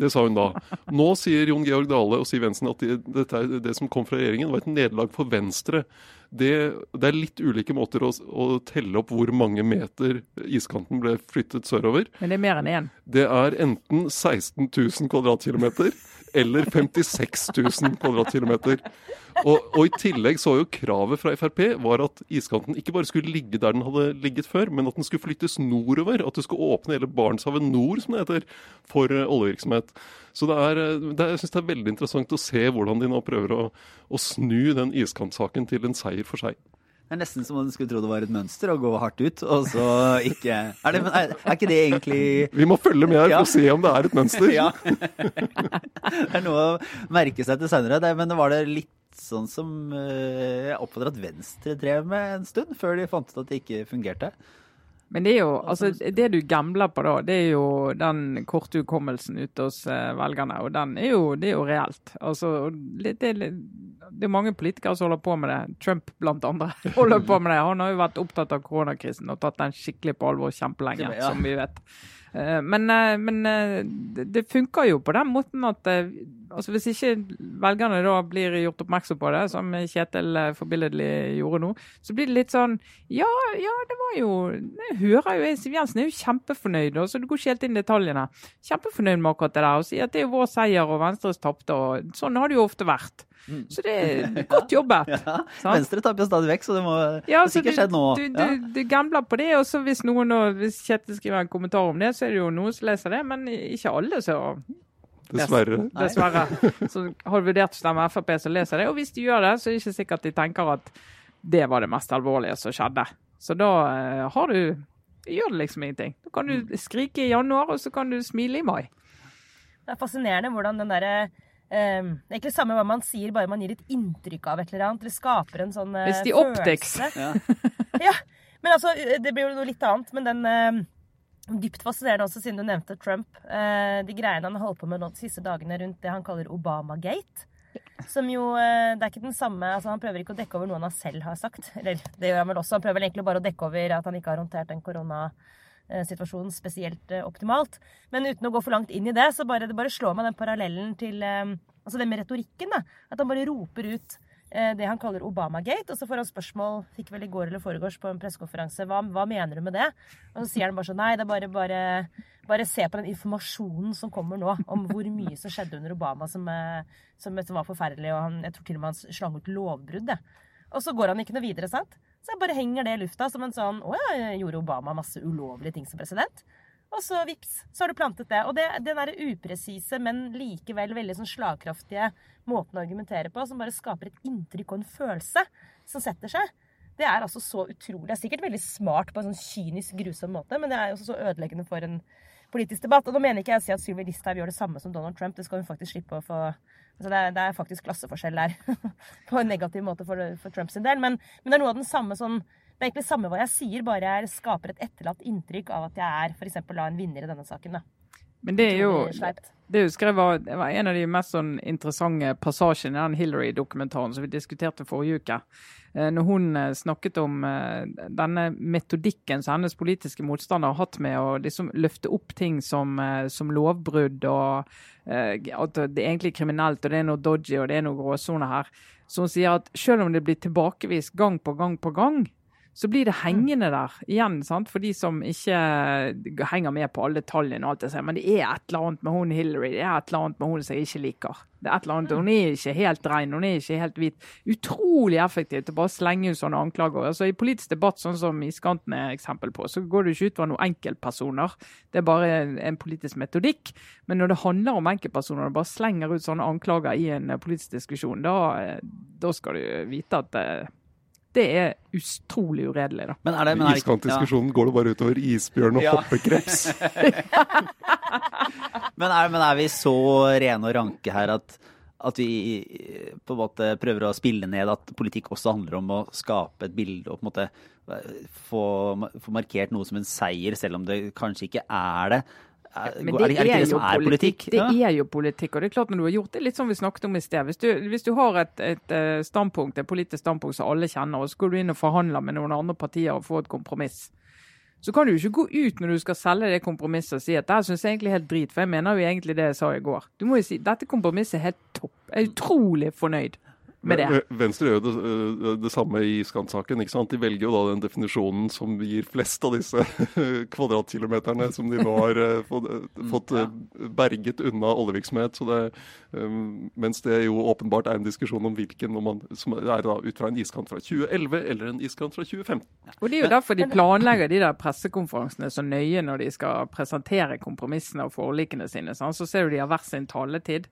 Det sa hun da. Nå sier Jon Georg Dale og Siv Jensen at de, dette det som kom fra regjeringen, var et nederlag for Venstre. Det, det er litt ulike måter å, å telle opp hvor mange meter iskanten ble flyttet sørover. Men det er mer enn én. Det er enten 16 000 kvadratkilometer eller 56 000 kvadratkilometer. Og, og i tillegg så jo kravet fra Frp var at iskanten ikke bare skulle ligge der den hadde ligget før, men at den skulle flyttes nordover. At du skulle åpne hele Barentshavet nord, som det heter, for eh, oljevirksomhet. Så det er, eh, det jeg syns det er veldig interessant å se hvordan de nå prøver å, å snu den iskantsaken til en seier for seg. Det er nesten som om du skulle tro det var et mønster å gå hardt ut, og så ikke Er, det, er, er ikke det egentlig Vi må følge med her Ja. for å se om det er et mønster. Ja. Det er noe å merke seg til seinere. Men var det litt sånn som eh, jeg oppfatter at Venstre drev med en stund, før de fant ut at det ikke fungerte? Men det er jo, altså, det du gambler på da, det er jo den korte hukommelsen ute hos eh, velgerne. Og den er jo, det er jo reelt. Altså, det, det, det er mange politikere som holder på med det. Trump blant andre holder på med det. Han har jo vært opptatt av koronakrisen og tatt den skikkelig på alvor kjempelenge, som vi vet. Eh, Men, eh, men det, funker jo på den måten at altså hvis ikke velgerne da blir gjort oppmerksom på det, som Kjetil eh, forbilledlig gjorde nå, så blir det litt sånn Ja, ja, det var jo Jeg hører jo Siv Jensen er jo kjempefornøyd, så du går ikke helt inn i detaljene. Kjempefornøyd med akkurat det der, og sier at det er vår seier og Venstres tapte, og sånn har det jo ofte vært. Så det er godt jobbet. Ja, ja. Venstre taper stadig vekk, så det må Ja, det sikkert skje skjedd nå. Du, du, Ja. du gambler på det, og så hvis noen hvis Kjetil skriver en kommentar om det, så er det jo noen som leser det, men ikke alle som Dessverre. dessverre. Så har vurdert å stemme Frp som leser det. Og hvis de gjør det, så er det ikke sikkert de tenker at det var det mest alvorlige som skjedde. Så da eh, har du gjør det liksom ingenting. Da kan du skrike i januar, og så kan du smile i mai. Det er fascinerende hvordan den derre Um, Det er egentlig samme hva man sier, bare man gir et inntrykk av et eller annet. Eller skaper en sånn uh, Hvis de optics. følelse. Ja. Men altså, det blir jo noe litt annet. Men den eh, Dypt fascinerende også, siden du nevnte Trump. Eh, de greiene han har holdt på med nå de siste dagene rundt det han kaller Obamagate. Som jo eh, Det er ikke den samme altså Han prøver ikke å dekke over noe han selv har sagt. Eller det gjør han vel også. Han prøver egentlig bare å dekke over at han ikke har håndtert den koronasituasjonen spesielt eh, optimalt. Men uten å gå for langt inn i det, så bare, det bare slår meg den parallellen til Altså det med retorikken. da, At han bare roper ut det han kaller Obamagate. Og så får han spørsmål fikk vel i går eller foregårs på en pressekonferanse hva, hva mener du med det? Og så sier han bare sånn Nei, det er bare, bare, bare se på den informasjonen som kommer nå om hvor mye som skjedde under Obama som, eh, som, som var forferdelig. Og han, jeg tror til og med han slang ut lovbrudd. Og så går han ikke noe videre, sant? Så jeg bare henger det i lufta som en sånn Å ja, gjorde Obama masse ulovlige ting som president? Og så vips, så har du plantet det. Og det, den derre upresise, men likevel veldig sånn slagkraftige måten å argumentere på, som bare skaper et inntrykk og en følelse som setter seg, det er altså så utrolig. Det er sikkert veldig smart på en sånn kynisk, grusom måte, men det er også så ødeleggende for en politisk debatt. Og nå mener ikke jeg å si at Sylvi Listhaug gjør det samme som Donald Trump. Det skal hun faktisk slippe å få Altså det, er, det er faktisk klasseforskjell der, på en negativ måte for, for Trumps del. Men, men det er noe av den samme sånn Det er egentlig samme hva jeg sier, bare jeg skaper et etterlatt inntrykk av at jeg er f.eks. en vinner i denne saken. da. Men det er jo. Det husker jeg var, det var en av de mest sånn interessante passasjene i den Hillary-dokumentaren som vi diskuterte forrige uke. Eh, Når hun eh, snakket om eh, denne metodikken som hennes politiske motstandere har hatt med å liksom løfte opp ting som, som lovbrudd, og at det er egentlig kriminelt, og det er noe dodgy og det er noe gråsone her. Så hun sier at selv om det blir tilbakevist gang på gang på gang, så blir det hengende der igjen sant? for de som ikke henger med på alle tallene. og alt det sier, Men det er et eller annet med hun Hillary, det er et eller annet med hun som jeg ikke liker. Det er et eller annet, Hun er ikke helt rein, hun er ikke helt hvit. Utrolig effektivt å bare slenge ut sånne anklager. Altså I politisk debatt, sånn som Iskanten er eksempel på, så går det ikke ut fra noen enkeltpersoner. Det er bare en, politisk metodikk. Men når det handler om enkeltpersoner, og bare slenger ut sånne anklager i en politisk diskusjon, da, da skal du vite at det er utrolig uredelig. da. Men er det, men er det, Iskantdiskusjonen ja. går det bare utover isbjørn og ja. hoppekreps. men, er, men, er, vi så rene og ranke her at, at, vi på en måte prøver å spille ned at politikk også handler om å skape et bilde og på en måte få, få markert noe som en seier, selv om det kanskje ikke er det? Det er, det, er, det som er politikk? Det er jo politikk. og det er klart Når du har gjort det litt som vi snakket om i sted. Hvis du, hvis du har et, et, eh, standpunkt, et politisk standpunkt som alle kjenner, og så går du inn og forhandler med noen andre partier og får et kompromiss, så kan du ikke gå ut når du skal selge det kompromisset og si at det syns jeg egentlig er helt drit, for jeg mener jo egentlig det jeg sa i går. Du må jo si dette kompromisset er helt topp. Jeg er utrolig fornøyd med det. Venstre gjør jo det, øh, det, samme i iskantsaken. ikke sant? De velger jo da den definisjonen som gir flest av disse kvadratkilometerne som de nå har øh, fått, øh, berget unna oljevirksomhet. Så det, mens det jo åpenbart er en diskusjon om hvilken om man, som er da ut fra en iskant fra 2011 eller en iskant fra 2015. Og Det er jo derfor de planlegger de der pressekonferansene så nøye når de skal presentere kompromissene og forlikene sine. Så ser du de har hver sin taletid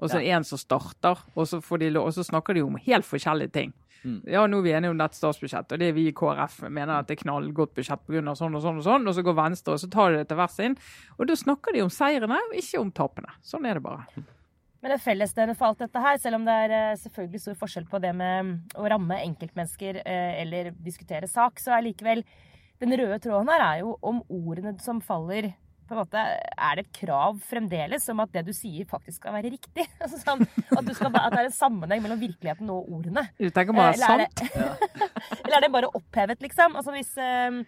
og så ja. en som starter, og så, de, og så, snakker de om helt forskjellige ting. Mm. Ja, nå er vi enige om dette statsbudsjettet, og det er vi i KrF mener at det er knallgodt budsjett pga. sånn og sånn og sånn, og så går Venstre og så tar de det til vers inn. Og da snakker de om seirene, og ikke om tapene. Sånn er det bare. Men det fellesstedet for alt dette her, selv om det er eh, selvfølgelig stor forskjell på det med å ramme enkeltmennesker eh, eller diskutere sak, så er likevel den røde tråden her er jo om ordene som faller på en måte, Er det et krav fremdeles om at det du sier, faktisk skal være riktig? Altså sånn, at, skal, at, det er en sammenheng mellom virkeligheten og ordene. Du tenker bare sant? eller, er det, eller er det bare opphevet, liksom? Altså hvis uh,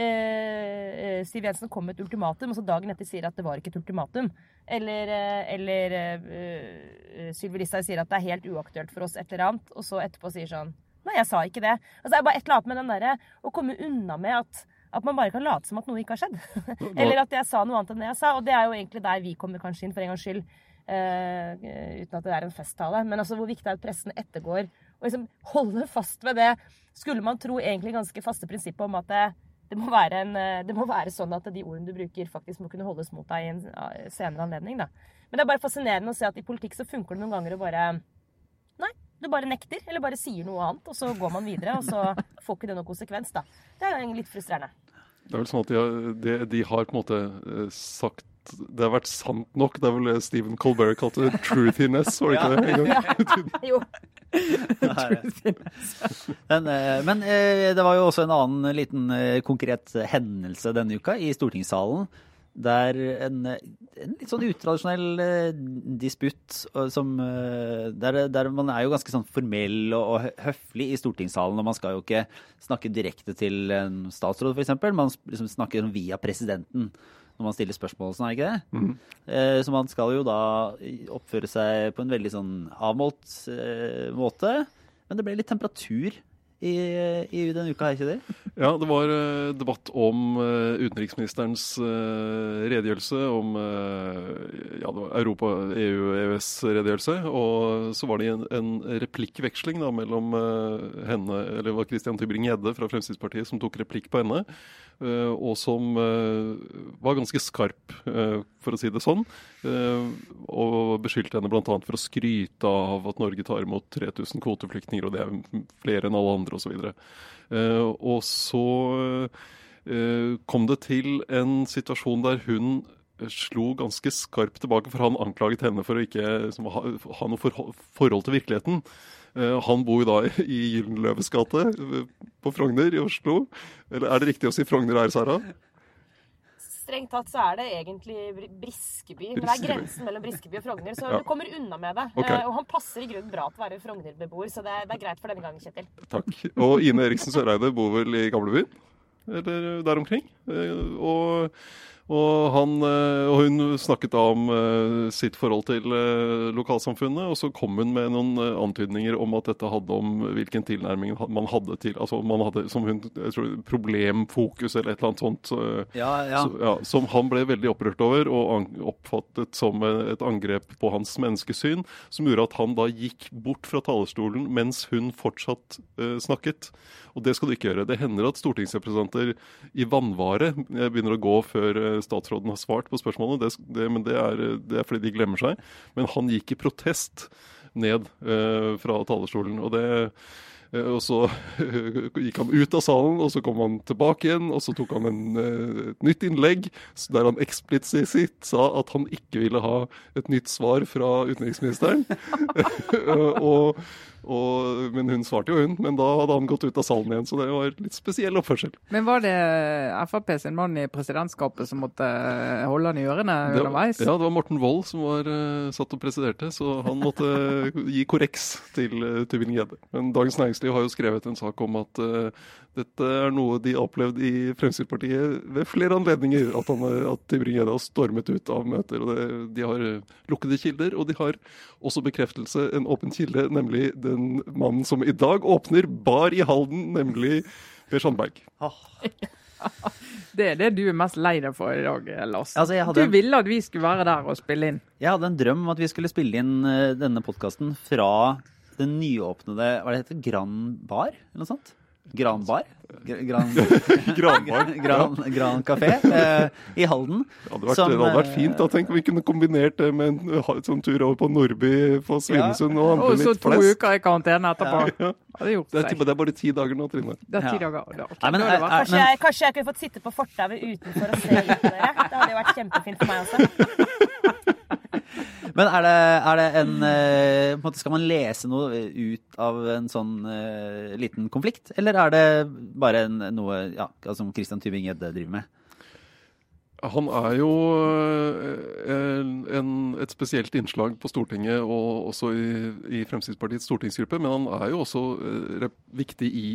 uh, Siv Jensen kom med et ultimatum, og så dagen etter sier at det var ikke et ultimatum. Eller, uh, eller uh, Sylvi Listhaug sier at det er helt uaktuelt for oss et eller annet, og så etterpå sier sånn Nei, jeg sa ikke det. Altså, det er bare et eller annet med den derre å komme unna med at at man bare kan late som at noe ikke har skjedd. Eller at jeg sa noe annet enn det jeg sa. Og det er jo egentlig der vi kommer kanskje inn, for en gangs skyld. Uh, uten at det er en festtale. Men altså hvor viktig det er at pressen ettergår og liksom holder fast ved det. Skulle man tro egentlig ganske faste prinsippet om at det, det, må en, eh, det, må være sånn at de ordene du bruker, faktisk må kunne holdes mot deg i en senere anledning. Da. Men det er bare fascinerende å se at i politikk så funker det noen ganger å bare du bare nekter, eller bare sier noe annet, og så går man videre, og så får ikke det noen konsekvens, da. Det er litt frustrerende. Det er vel sånn at de har, de, de har på en måte eh, sagt det har vært sant nok. Det er vel Stephen Colbert kalte det 'truthiness', var det ikke det? En gang? Ja. jo. men, eh, men, eh, det var jo også en annen liten konkret hendelse denne uka i stortingssalen der en, en litt sånn utradisjonell eh, disputt som eh, der, der, man er jo ganske sånn formell og, og, høflig i stortingssalen. Og man skal jo ikke snakke direkte til en statsråd, f.eks. Man liksom snakker sånn via presidenten når man stiller spørsmål, og sånn er ikke det? Mm. Eh, så man skal jo da oppføre seg på en veldig sånn avmålt måte. Men det ble litt temperatur i, i denne uka er ikke det? Ja, det var uh, debatt om uh, utenriksministerens uh, redegjørelse om ja, Europa, EU- EØS-redegjørelse. Og så var det en, en replikkveksling da, mellom henne, eller det var Christian Tybring-Gjedde fra Fremskrittspartiet som tok replikk på henne. Eh, og som eh, var ganske skarp, eh, for å si det sånn. Og beskyldte henne bl.a. for å skryte av at Norge tar imot 3000 kvoteflyktninger, og det er flere enn alle andre, osv. Og så kom det til en situasjon der hun slo ganske skarpt tilbake, for han anklaget henne for å ikke liksom, ha, ha, noe forhold til virkeligheten. Eh, han bor da i Gyldenløves gate eh, på Frogner i Oslo. Eller er det riktig å si Frogner her, Sara? Strengt tatt så er det egentlig Briskeby. Men det er grensen mellom Briskeby og Frogner, så ja. du kommer unna med det. Okay. Uh, og han passer i grunnen bra til å være Frogner-beboer, så det er, det er, greit for denne gangen, Kjetil. Takk. Og Ine Eriksen Søreide bor vel i gamlebyen? Eller der omkring? Eh, og og, han, eh, og hun snakket da om uh, sitt forhold til uh, lokalsamfunnet, og så kom hun med noen uh, antydninger om at dette hadde om hvilken tilnærming man hadde til altså man hadde som hun, jeg tror, problemfokus eller et eller annet sånt. Ja, ja. Så, ja, som han ble veldig opprørt over og oppfattet som et angrep på hans menneskesyn, som gjorde at han da gikk bort fra talerstolen mens hun fortsatt snakket. Og det skal du ikke gjøre. Det hender at stortingsrepresentanter i vannvare begynner å gå før statsråden har svart på spørsmålet, det, det, men det er, det er, fordi de glemmer seg. Men han gikk i protest ned uh, fra talerstolen. og det Eh, og så gikk han ut av salen, og så kom han tilbake igjen, og så tok han en, eh, et nytt innlegg der han eksplisitt sa at han ikke ville ha et nytt svar fra utenriksministeren. og, og, men hun svarte jo, hun. Men da hadde han gått ut av salen igjen, så det var litt spesiell oppførsel. Men var det Frp sin mann i presidentskapet som måtte holde han i ørene underveis? Ja, det var Morten Wold som var uh, satt og presiderte, så han måtte gi korreks til uh, Tybing-Gjedde. Men Dagens Næringsliv Næringsliv har jo skrevet en sak om at uh, dette er noe de har opplevd i Fremskrittspartiet ved flere anledninger. At, han, at Tybring-Gjedde har stormet ut av møter. og det, De har lukkede kilder, og de har også bekreftelse, en åpen kilde, nemlig den mannen som i dag åpner bar i Halden, nemlig Per Sandberg. Oh. Det er det du er mest lei deg for i dag, Lars. Altså, hadde... Du ville at vi skulle være der og spille inn. Jeg hadde en drøm om at vi skulle spille inn uh, denne podkasten fra den nyåpnede hva det heter, Grand Bar, eller noe sånt? Gran Bar? Gran, Granbar. Gran, Gran kafé eh, i Halden. Det hadde, vært, som, det hadde vært fint. da, Tenk om vi kunne kombinert det med en sånn tur over på Nordby på Svinesund. Ja. Og, og så to uker i karantene etterpå. Ja. Ja, det, det, er, det, er, bare ti dager nå, Trine. Det er ti dager. Okay. Nei, men, er, kanskje, jeg, kanskje, jeg, kunne fått sitte på fortauet utenfor og se ut på dere. Det hadde jo vært kjempefint for meg også. Men er det, er det en, eh, en måte, Skal man lese noe ut av en sånn uh, liten konflikt, eller er det bare en, noe ja, som Christian Tybing-Gjedde driver med? Han er jo en, en, et spesielt innslag på Stortinget og også i, i, Fremskrittspartiets stortingsgruppe, men han er jo også viktig i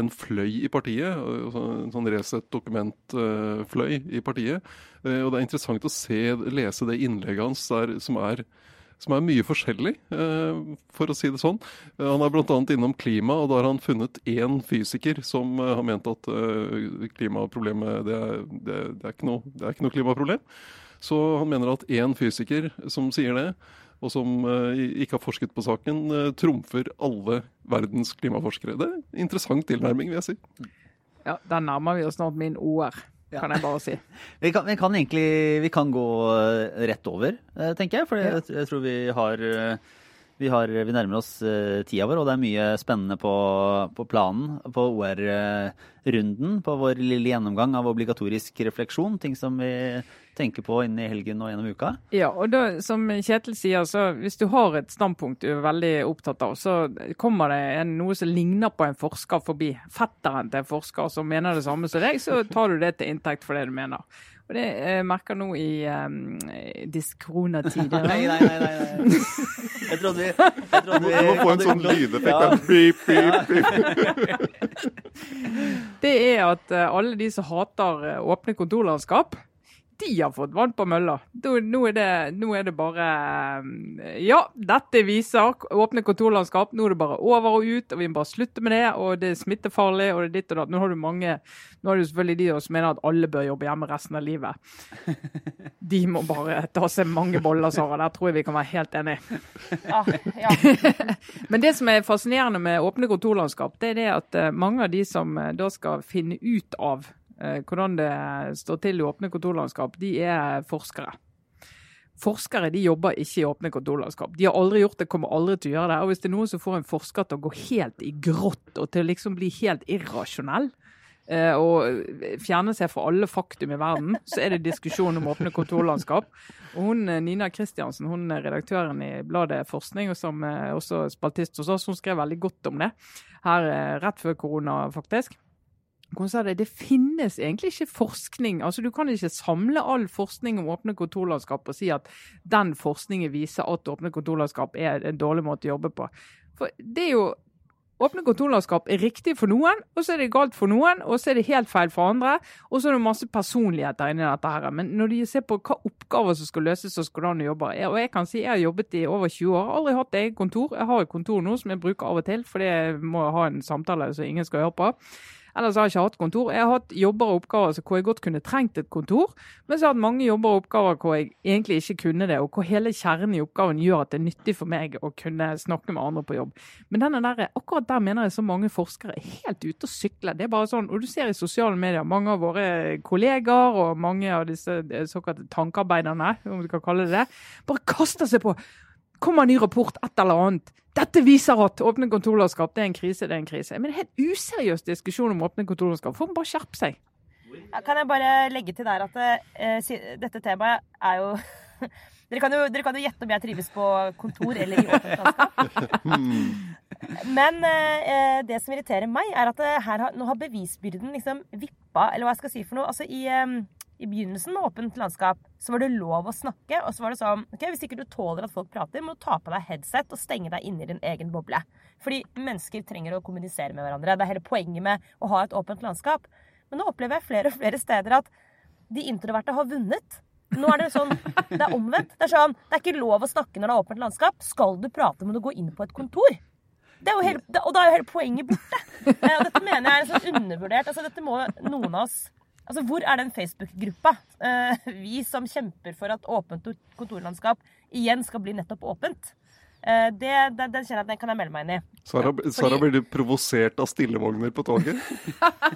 en fløy i partiet. En sånn Resett dokumentfløy i partiet. Eh, og det er interessant å se, lese det innlegget hans der, som er som er mye forskjellig, eh, for å si det sånn. Eh, han er bl.a. innom klima, og da har han funnet én fysiker som har ment at klimaproblemet det er, det, det er, noe, det er ikke noe klimaproblem. Så han mener at én fysiker som sier det, og som ikke har forsket på saken, trumfer alle verdens klimaforskere. Det er en interessant tilnærming, vil jeg si. Ja, Der nærmer vi oss snart min OR, kan jeg bare si. vi, kan, vi, kan, egentlig vi kan gå eh, rett over, tenker jeg. For jeg, jeg tror vi har vi, har, vi, nærmer oss uh, tida vår, og det er mye spennende på, på planen. På OR-runden, på vår lille gjennomgang av obligatorisk refleksjon. Ting som vi tenker på inni helgen og gjennom uka. Ja, og da, som Kjetil sier, så hvis du har et standpunkt du er veldig opptatt av, så kommer det en, noe som ligner på en forsker forbi. Fetteren til en forsker som mener det samme som deg, så tar du det til inntekt for det du mener. Og det jeg eh, merker nå i um, disse koronatider Nei, nei, nei. nei. Jeg trodde vi, jeg trodde vi Du må få en sånn lydeffekt ja. Beep, beep, beep. Det er at uh, alle de som hater åpne kontorlandskap, de har fått vann på mølla. Nå er, det, nå er det bare eh, Ja, dette viser åpne kontorlandskap. Nå er det bare over og ut, og vi må bare slutte med det. Og det er smittefarlig, og det er ditt og datt. Nå har du mange Nå er det selvfølgelig de som mener at alle bør jobbe hjemme resten av livet. De må bare ta seg mange boller, Sara. Der tror jeg vi kan være helt enige. Ah, ja. Men det som er fascinerende med åpne kontorlandskap, det er det at eh, mange av de som eh, da skal finne ut av hvordan det står til i åpne kontorlandskap, de er forskere. Forskere de jobber ikke i åpne kontorlandskap. De har aldri gjort det, kommer aldri til å gjøre det. Og Hvis det er noen som får en forsker til å gå helt i grått og til å liksom bli helt irrasjonell, eh, og fjerne seg fra alle faktum i verden, så er det diskusjon om åpne kontorlandskap. Og hun, Nina Kristiansen, hun er redaktøren i bladet Forskning, og som også spaltist hos oss, hun skrev veldig godt om det her eh, rett før korona, faktisk. Det, finnes egentlig ikke forskning. altså Du kan ikke samle all forskning om åpne kontorlandskap og si at den forskningen viser at åpne kontorlandskap er en dårlig måte å jobbe på. For det er jo Åpne kontorlandskap er riktig for noen, og så er det galt for noen, og så er det helt feil for andre. Og så er det masse personligheter inni dette her. Men når de ser på hva oppgaver som skal løses, så skal du jobbe. Og jeg kan si jeg har jobbet i over 20 år, aldri hatt eget kontor. Jeg har et kontor nå som jeg bruker av og til, for det må ha en samtale som ingen skal høre på. Ellers har jeg ikke hatt kontor. Jeg har hatt jobber og oppgaver hvor jeg godt kunne trengt et kontor, men så har jeg hatt mange jobber og oppgaver hvor jeg egentlig ikke kunne det, og hvor hele kjernen i oppgaven gjør at det er nyttig for meg å kunne snakke med andre på jobb. Men denne der, akkurat der mener jeg så mange forskere er helt ute å sykle. Det er bare sånn, og du ser i sosiale medier, mange av våre kollegaer og mange av disse såkalte tankearbeiderne, om du kan kalle det det, bare kaster seg på. Kommer en ny rapport, et eller annet. Dette viser at åpne kontorlandskap det er en krise. det er en krise. Men det er helt useriøs diskusjon om åpne kontorlandskap. Får man bare skjerpe seg. Ja, kan jeg bare legge til der at uh, dette temaet er jo dere, kan jo dere kan jo gjette om jeg trives på kontor eller i åpent landskap. Men uh, det som irriterer meg, er at her har, nå har bevisbyrden liksom vippa, eller hva jeg skal si for noe. Altså i um, i begynnelsen med åpent landskap så var det lov å snakke. Og så var det sånn ok, Hvis ikke du tåler at folk prater, må du ta på deg headset og stenge deg inne i din egen boble. Fordi mennesker trenger å kommunisere med hverandre. Det er hele poenget med å ha et åpent landskap. Men nå opplever jeg flere og flere steder at de introverte har vunnet. Nå er det sånn, det er omvendt. Det er sånn, det er ikke lov å snakke når det er åpent landskap. Skal du prate, må du gå inn på et kontor. Hele, og da er jo hele poenget borte. Og dette mener jeg er sånn undervurdert. Altså, dette må noen av oss Altså, Hvor er den Facebook-gruppa? Uh, vi som kjemper for at åpent kontorlandskap igjen skal bli nettopp åpent. Uh, det, den, den, kjenner jeg at den kan jeg melde meg inn i. Sara, Fordi... Sara blir du provosert av stillevogner på toget?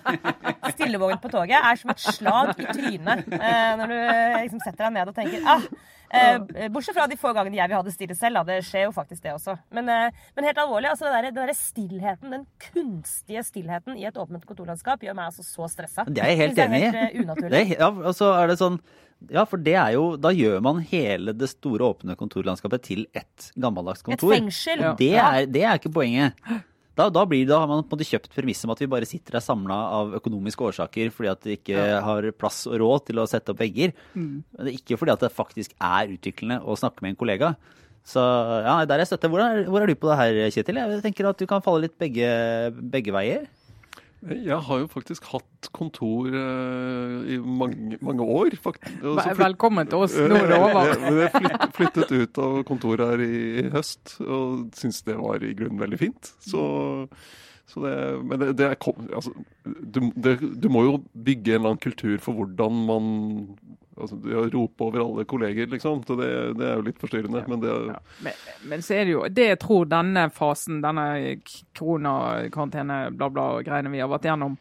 Stillevogn på toget er som et slag i trynet uh, når du liksom setter deg ned og tenker ah, Eh, bortsett fra de få gangene jeg vil ha det stille selv. Da. Det skjer jo faktisk det også. Men, eh, men helt alvorlig, altså den der, stillheten, den kunstige stillheten i et åpent kontorlandskap gjør meg altså så stressa. Det er jeg helt enig i. Ja, og så er det sånn ja, for det er jo Da gjør man hele det store åpne kontorlandskapet til et gammeldags kontor. Et fengsel. Det er, det er ikke poenget. Da, da, blir, da, har man på en måte kjøpt premisset om at vi bare sitter der samla av økonomiske årsaker fordi at vi ikke ja. har plass og råd til å sette opp vegger. Mm. Men ikke fordi at det faktisk er utviklende å snakke med en kollega. Så ja, der jeg støtter. Hvor er, hvor er du på det her, Kjetil? Jeg tenker at du kan falle litt begge, begge veier. Jeg har jo faktisk hatt kontor uh, i mange, mange år. Flytt... Velkommen til oss, nå er det over. jeg flyttet, flyttet ut av kontoret her i høst, og syntes det var i grunnen veldig fint. Så, så det, men det, det er altså, du, det, du, må jo bygge en eller annen kultur for hvordan man altså, å rope over alle kolleger, liksom. Så det, det er jo litt forstyrrende. Men, det, ja. men, men, så er det jo Det jeg tror denne fasen, denne koronakarantene, bla, bla, greiene vi har vært gjennom,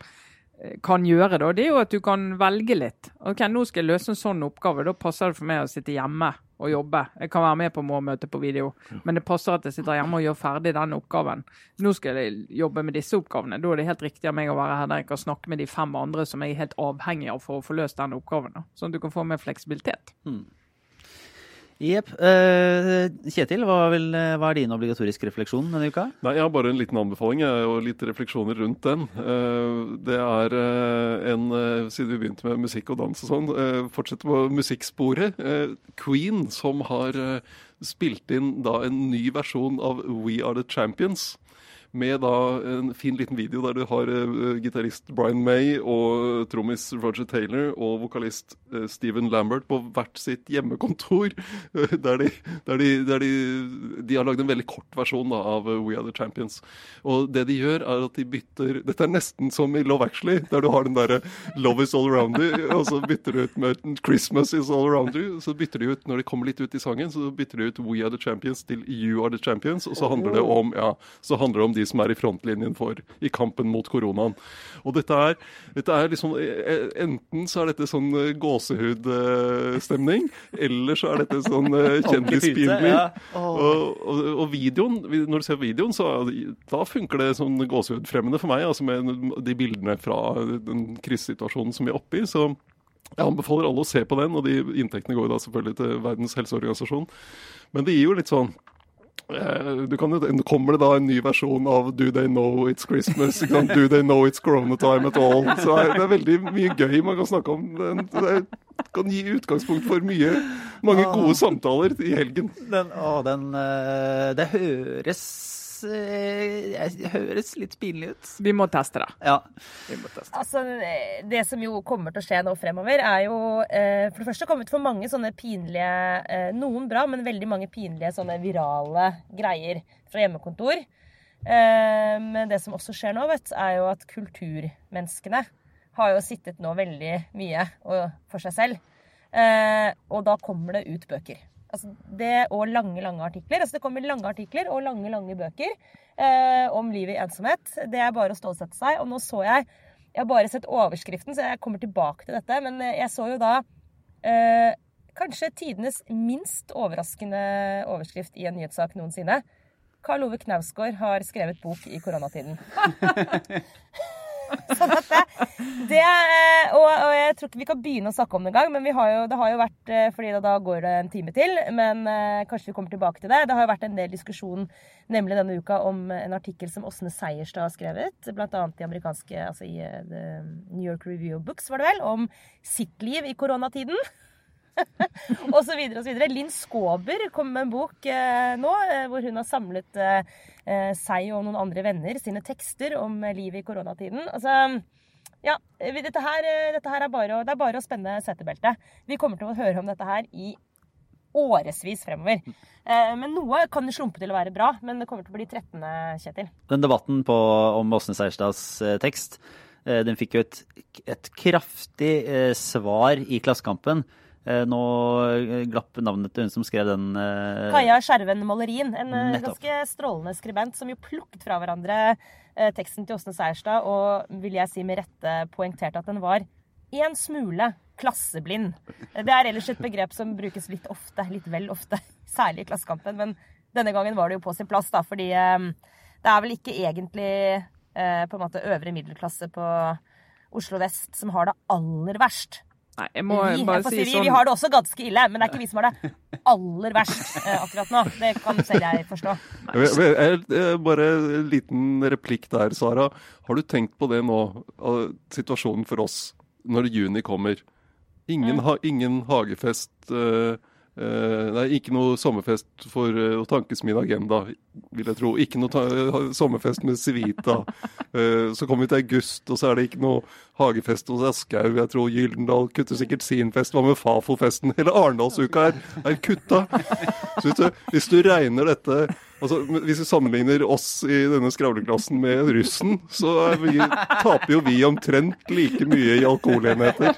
eh, kan gjøre, da, det er jo at du kan velge litt. Ok, Nå skal jeg løse en sånn oppgave. Da passer det for meg å sitte hjemme å jobbe. Jeg kan være med på morgenmøte på video, men det passer at jeg sitter hjemme og gjør ferdig den oppgaven. Nå skal jeg jobbe med disse oppgavene. Da er det helt riktig av meg å være her der jeg kan snakke med de fem andre som jeg er helt avhengig av for å få løst den oppgaven. Sånn at du kan få mer fleksibilitet. Mm. Jepp. Uh, Kjetil, hva, vil, hva, er din obligatoriske refleksjon denne uka? Nei, Jeg har bare en liten anbefaling og litt refleksjoner rundt den. Uh, det er uh, en Siden vi begynte med musikk og dans og sånn, fortsette på musikksporet. Queen, som har spilt inn da en ny versjon av We Are The Champions med da en fin liten video der du har uh, gitarist Brian May og trommis Roger Taylor og vokalist uh, Steven Lambert på hvert sitt hjemmekontor. Uh, der, de, der, de, der de, de, har lagd en veldig kort versjon da, av We Are The Champions. Og det de gjør, er at de bytter Dette er nesten som i Love Actually, der du har den derre Love is all around you, og så bytter du ut med Christmas is all around you. Så bytter de ut, når de kommer litt ut i sangen, så bytter de ut We Are The Champions til You Are The Champions, og så handler det om, ja, så handler det om de som er i frontlinjen for i kampen mot koronaen. Og dette er, dette er liksom eh, eh, Enten så er dette sånn eh, gåsehudstemning, eller så er dette sånn kjendispinlig. Ja. Og, og, og, videoen, når du ser videoen, så da funker det sånn gåsehudfremmende for meg, altså med de bildene fra den krisesituasjonen som vi er oppe i. så jeg anbefaler alle å se på den, og de inntektene går jo da selvfølgelig til Verdens helseorganisasjon. Men det gir jo litt sånn kan, kommer det da en ny versjon av 'Do they know it's Christmas'? Do they know it's corona time at all? Så det er veldig mye gøy man kan snakke om. Det kan gi utgangspunkt for mye, mange gode samtaler i helgen. Den, å, den, eh, det høres eh, det høres litt pinlig ut. Vi må teste det. Ja. Vi må teste. Altså, Det som jo kommer til å skje nå fremover, er jo eh, For det første kommet for mange sånne pinlige eh, Noen bra, men veldig mange pinlige sånne virale greier fra hjemmekontor. Eh, men det som også skjer nå, vet, er jo at kulturmenneskene har jo sittet nå veldig mye for seg selv. Eh, og da kommer det ut bøker. Altså det Og lange, lange artikler. Altså det kommer lange artikler og lange, lange bøker eh, om livet i ensomhet. Det er bare å stålsette seg. Og nå så jeg Jeg har bare sett overskriften, så jeg kommer tilbake til dette. Men jeg så jo da eh, kanskje tidenes minst overraskende overskrift i en nyhetssak noensinne. Karl Ove Knausgård har skrevet bok i koronatiden. sånn det, det og, og, jeg tror ikke vi kan begynne å snakke om det engang, men har jo, det har jo vært eh, fordi da, da går det en time til. Men eh, kanskje vi kommer tilbake til det. Det har jo vært en del diskusjon nemlig denne uka om en artikkel som Åsne Seierstad har skrevet, bl.a. i amerikanske, altså i uh, New York Review of Books, var det vel, om sitt liv i koronatiden. og så videre og så videre. Linn Skåber kom med en bok eh, nå eh, hvor hun har samlet eh, eh, seg og noen andre venner sine tekster om eh, livet i koronatiden. Altså, ja, dette her, eh, dette her er, bare det er bare å spenne setebeltet. Vi kommer til å høre om dette her i årevis fremover. Men noe kan slumpe til å være bra, men det kommer til å bli 13., Kjetil. Den debatten på, om Åsne Seierstads tekst, den fikk jo et, et kraftig svar i Klassekampen. Eh, nå eh, glapp navnet til hun som skrev den. Eh, Kaja Skjerven Malerin, En Nettopp. ganske strålende skribent som jo plukket fra hverandre teksten til Åsne Seierstad og vil jeg si med rette poengterte at den var en smule klasseblind. Det er ellers et begrep som brukes litt ofte, litt vel ofte, særlig i Klassekampen. Men denne gangen var det jo på sin plass, da, fordi det er vel ikke egentlig på en måte øvre middelklasse på Oslo vest som har det aller verst. Nei, jeg må vi, bare si sånn Vi har det også ganske ille, men det er ikke vi som har det aller verst uh, akkurat nå. Det kan selv jeg forstå. Jeg, jeg, bare en liten replikk der, Sara. Har du tenkt på det nå, situasjonen for oss når juni kommer? Ingen, mm. ha, ingen hagefest. Uh, Uh, er ikke noe sommerfest for uh, å tankes min agenda, vil jeg tro. Ikke noe uh, sommerfest med Civita. så kommer vi til august, og så er det ikke noe hagefest hos Aschehoug. Jeg tror Gyldendal kutter sikkert sin fest. Hva med Fafo-festen? Hele Arendalsuka er, er kutta. Så hvis du, hvis du regner dette altså, Hvis vi sammenligner oss i denne skravleklassen med russen, så vi, taper jo vi omtrent like mye i alkoholenheter.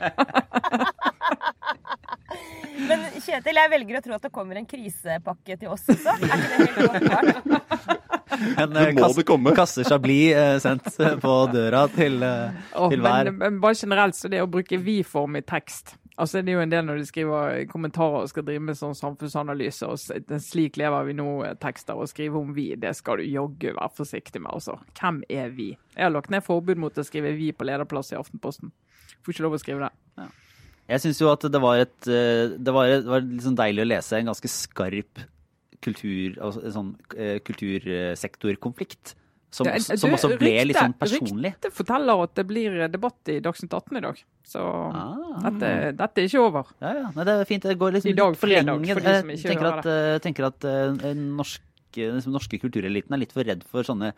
Men Kjetil, jeg velger å tro at det kommer en krisepakke til oss også. Er ikke det helt klart? En uh, kasse, kasse Chablis uh, sendt på døra til, oh, til hver. Men, men, bare generelt så det å bruke vi-form i tekst Altså Det er jo en del når de skriver kommentarer og skal drive med sånn samfunnsanalyse og slik lever vi nå-tekster og skrive om vi. Det skal du jaggu være forsiktig med, altså. Hvem er vi? Jeg har lagt ned forbud mot å skrive vi på lederplass i Aftenposten. Får ikke lov å skrive det. Ja. Jeg syns jo at det var et eh, Det var, det var liksom deilig å lese en ganske skarp kultur, altså, sånn, eh, kultursektorkonflikt. Som, det, du, som, også ble rykte, litt sånn personlig. Ryktet forteller at det blir debatt i Dagsnytt 18 i dag. Så ah. dette, dette, er ikke over. Ja, ja. Men det er fint. Det går liksom I dag, for de som ikke tenker at. Jeg tenker at norske, liksom, norske kultureliten er litt for redd for sånne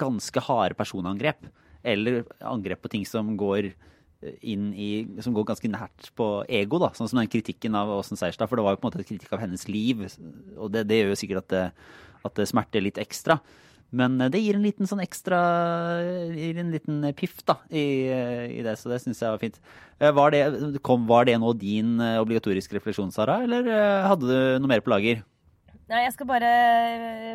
ganske harde personangrep. Eller angrep på ting som går inn i, som går ganske nært på ego, da, sånn som den kritikken av Åsen Seierstad. For det var jo på en måte et kritikk av hennes liv, og det, det gjør jo sikkert at det, at det, smerter litt ekstra. Men det gir en liten sånn ekstra gir en liten piff da, i, i det, så det syns jeg var fint. Eh, var det, kom, var det nå din eh, obligatoriske refleksjon, Sara, eller eh, hadde du noe mer på lager? Nei, jeg skal bare,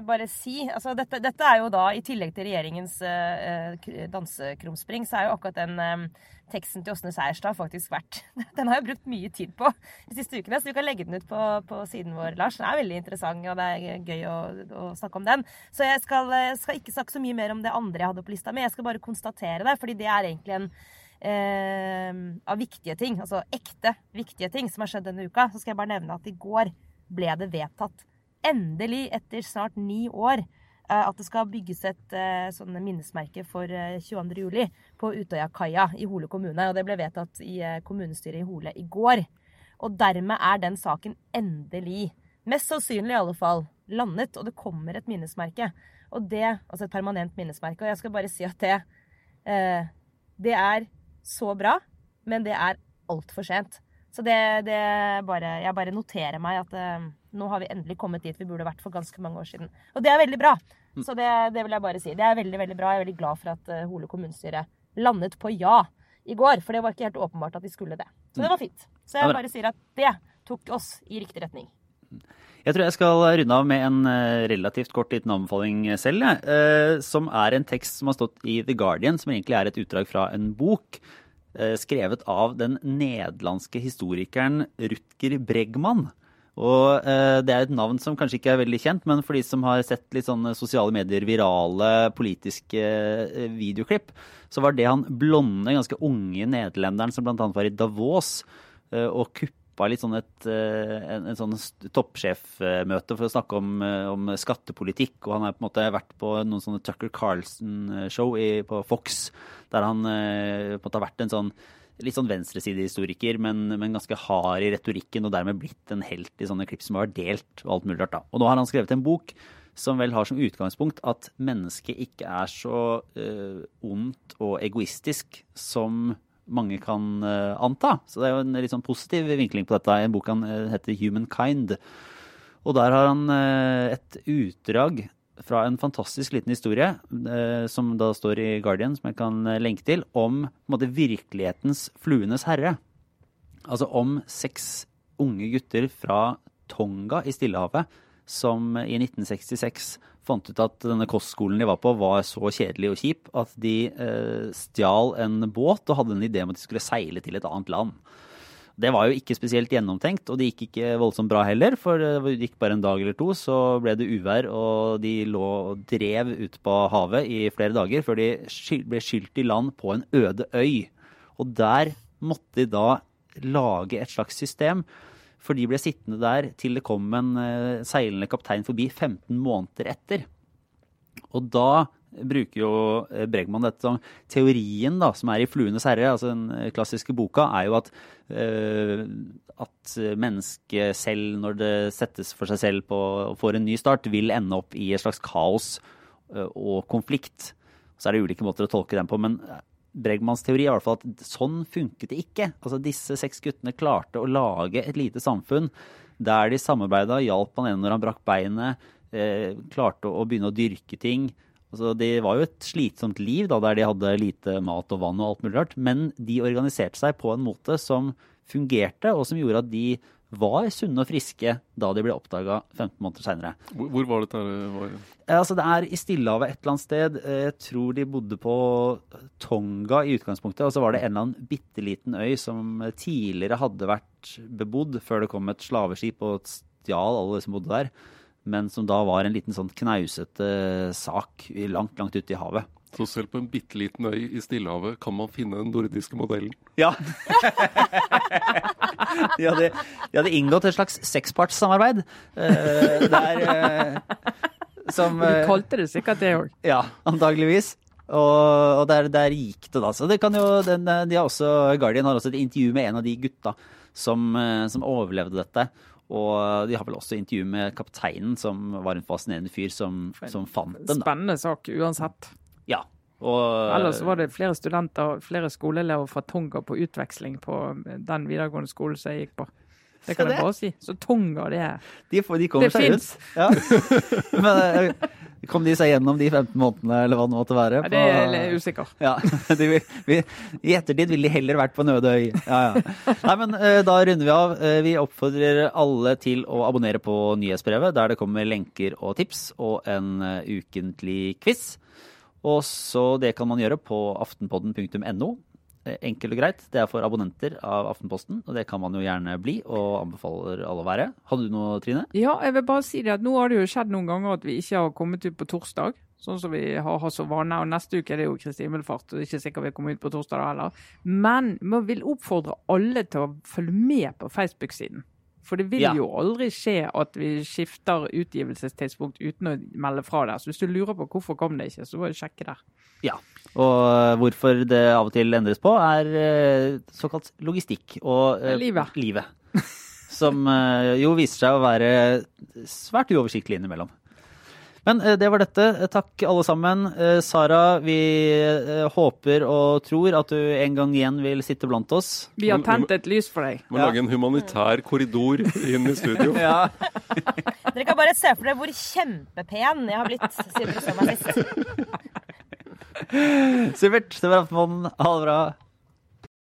bare si altså dette, dette, er jo da, i tillegg til regjeringens uh, dansekrumspring, så er jo akkurat den um, teksten til Åsne Seierstad faktisk vært Den har jeg brukt mye tid på de siste ukene, så du kan legge den ut på, på siden vår, Lars. Den er veldig interessant, og det er gøy å, å snakke om den. Så jeg skal, skal, ikke snakke så mye mer om det andre jeg hadde på lista mi. Jeg skal bare konstatere det, fordi det er egentlig en eh, av viktige ting, altså ekte viktige ting som har skjedd denne uka. Så skal jeg bare nevne at i går ble det vedtatt endelig, etter snart ni år, at det skal bygges et eh, sånn minnesmerke for 22.07. Eh, på Utøyakaia i Hole kommune. og Det ble vedtatt i kommunestyret i Hole i går. Og dermed er den saken endelig, mest sannsynlig i alle fall, landet, og det kommer et minnesmerke. Og det, altså et permanent minnesmerke. Og jeg skal bare si at det eh, Det er så bra, men det er altfor sent. Så det, det bare Jeg bare noterer meg at eh, nå har vi endelig kommet dit vi burde vært for ganske mange år siden. Og det er veldig bra. Så det, det vil jeg bare si. Det er veldig, veldig bra. Jeg er veldig glad for at eh, Hole kommunestyre landet på ja i går. For det var ikke helt åpenbart at de skulle det. Så det var fint. Så jeg bare sier at det tok oss i riktig retning. Jeg tror jeg skal runde av med en eh, relativt kort liten anbefaling selv, jeg. eh, som er en tekst som har stått i The Guardian, som egentlig er et utdrag fra en bok eh, skrevet av den nederlandske historikeren Rutger Bregman. Og eh, Det er et navn som kanskje ikke er veldig kjent, men for de som har sett litt sånne sosiale medier, virale politiske eh, videoklipp, så var det han blonde, ganske unge nederlenderen som bl.a. var i Davos eh, og kuppa litt sånn et, eh, en, en sånn toppsjefmøte for å snakke om, eh, om skattepolitikk. Og han har på en måte vært på noen sånne Tucker Carlson-show på Fox, der han eh, på en måte har vært en sånn litt sånn venstresidehistoriker, men, men ganske hard i retorikken, og dermed blitt en helt i sånne klipp som har vært delt og alt mulig rart. da. Og nå har han skrevet en bok som vel har som utgangspunkt at mennesket ikke er så uh, ondt og egoistisk som mange kan uh, anta. Så det er jo en litt sånn positiv vinkling på dette. En bok han uh, heter Humankind. Og der har han et utdrag fra en fantastisk liten historie, eh, som da står i Guardian, som jeg kan eh, lenke til, om måte, virkelighetens fluenes herre. Altså om seks unge gutter fra Tonga i Stillehavet som i 1966 fant ut at denne kostskolen de var på var så kjedelig og kjip at de eh, stjal en båt og hadde en idé om at de skulle seile til et annet land. Det var jo ikke spesielt gjennomtenkt, og det gikk ikke voldsomt bra heller. For det gikk bare en dag eller to, så ble det uvær, og de lå og drev ut på havet i flere dager før de ble skylt i land på en øde øy. Og der måtte de da lage et slags system, for de ble sittende der til det kom en eh, seilende kaptein forbi 15 måneder etter. Og da bruker jo eh, Bregman dette som teorien da, som er i 'Fluenes herre', altså den eh, klassiske boka, er jo at, uh, at mennesket selv, når det settes for seg selv på, og får en ny start, vil ende opp i et slags kaos uh, og konflikt. Så er det ulike måter å tolke den på, men Bregmans teori er i hvert fall at sånn funket det ikke. Altså Disse seks guttene klarte å lage et lite samfunn der de samarbeida, hjalp han ene når han brakk beinet, eh, klarte å begynne å dyrke ting. Altså, det var jo et slitsomt liv da, der de hadde lite mat og vann og alt mulig rart, men de organiserte seg på en måte som fungerte, og som gjorde at de var sunne og friske da de ble oppdaga 15 måneder seinere. Hvor, hvor var dette her? Var... Eh, Altså, det er i Stillehavet et eller annet sted. Eh, Jeg tror de bodde på Tonga i utgangspunktet. Og så var det en eller annen bitte liten øy som tidligere hadde vært bebodd før det kom et slaveskip og stjal alle som bodde der. Men som da var en liten sånn knausete sak langt, langt ute i havet. Så selv på en bitte liten øy i Stillehavet kan man finne den nordiske modellen. Ja. de, hadde, de hadde inngått et slags sekspartssamarbeid. Uh, der uh, som uh, du kalte det sikkert det òg. Ja, antageligvis. Og, og der, der gikk det, da. Så det kan jo, den, de har også, Guardian har også et intervju med en av de gutta som, eh, som overlevde dette. Og de har vel også intervju med kapteinen, som var en fascinerende fyr som, som fant dem. da. Spennende sak uansett. Ja. Og, Ellers var det flere studenter, flere skoleelever fra Tonga på utveksling på den videregående skolen som jeg gikk på. Det kan jeg bare si. Så tunga de er de, får- de kommer Det seg fins. ut. Ja. Men eh, kom de seg gjennom de 15 månedene, eller hva det måtte være? ja, Det er usikker. Ja, de vil, vi, I ettertid ville de heller vært på en øy. Ja, ja. Nei, men eh, Da runder vi av. Eh, Vi oppfordrer alle til å abonnere på nyhetsbrevet, der det kommer lenker og tips og en ukentlig quiz. Og så Det kan man gjøre på aftenpodden.no. Eh, Enkelt og greit. Det er for abonnenter av Aftenposten, og det kan man jo gjerne bli, og anbefaler alle å være. Hadde du noe, Trine? Ja, jeg vil bare si det at nå har det jo skjedd noen ganger at vi ikke har kommet ut på torsdag. Sånn som vi har hatt som vane. Og neste uke er det jo Kristi himmelfart. og ikke sikkert vi kommer ut på torsdag da heller. Men vi vil oppfordre alle til å følge med på Facebook-siden. For det vil Ja. jo aldri skje at vi skifter utgivelsestidspunkt uten å melde fra der. Så hvis du lurer på hvorfor kom det ikke, så må du sjekke der. Ja. Og eh, hvorfor det av og til endres på, er eh, såkalt logistikk og eh, Livet. livet. som jo viser seg å være svært uoversiktlig innimellom. Men det var dette. Takk alle sammen. Sara, vi håper og tror at du en gang igjen vil sitte blant oss. Vi har tent et lys for deg. Må lage en humanitær korridor inn i studio. Ja. Dere kan bare se for dere hvor kjempepen jeg har blitt siden du så meg sist. Supert. Det var Aftenposten. Ha det bra.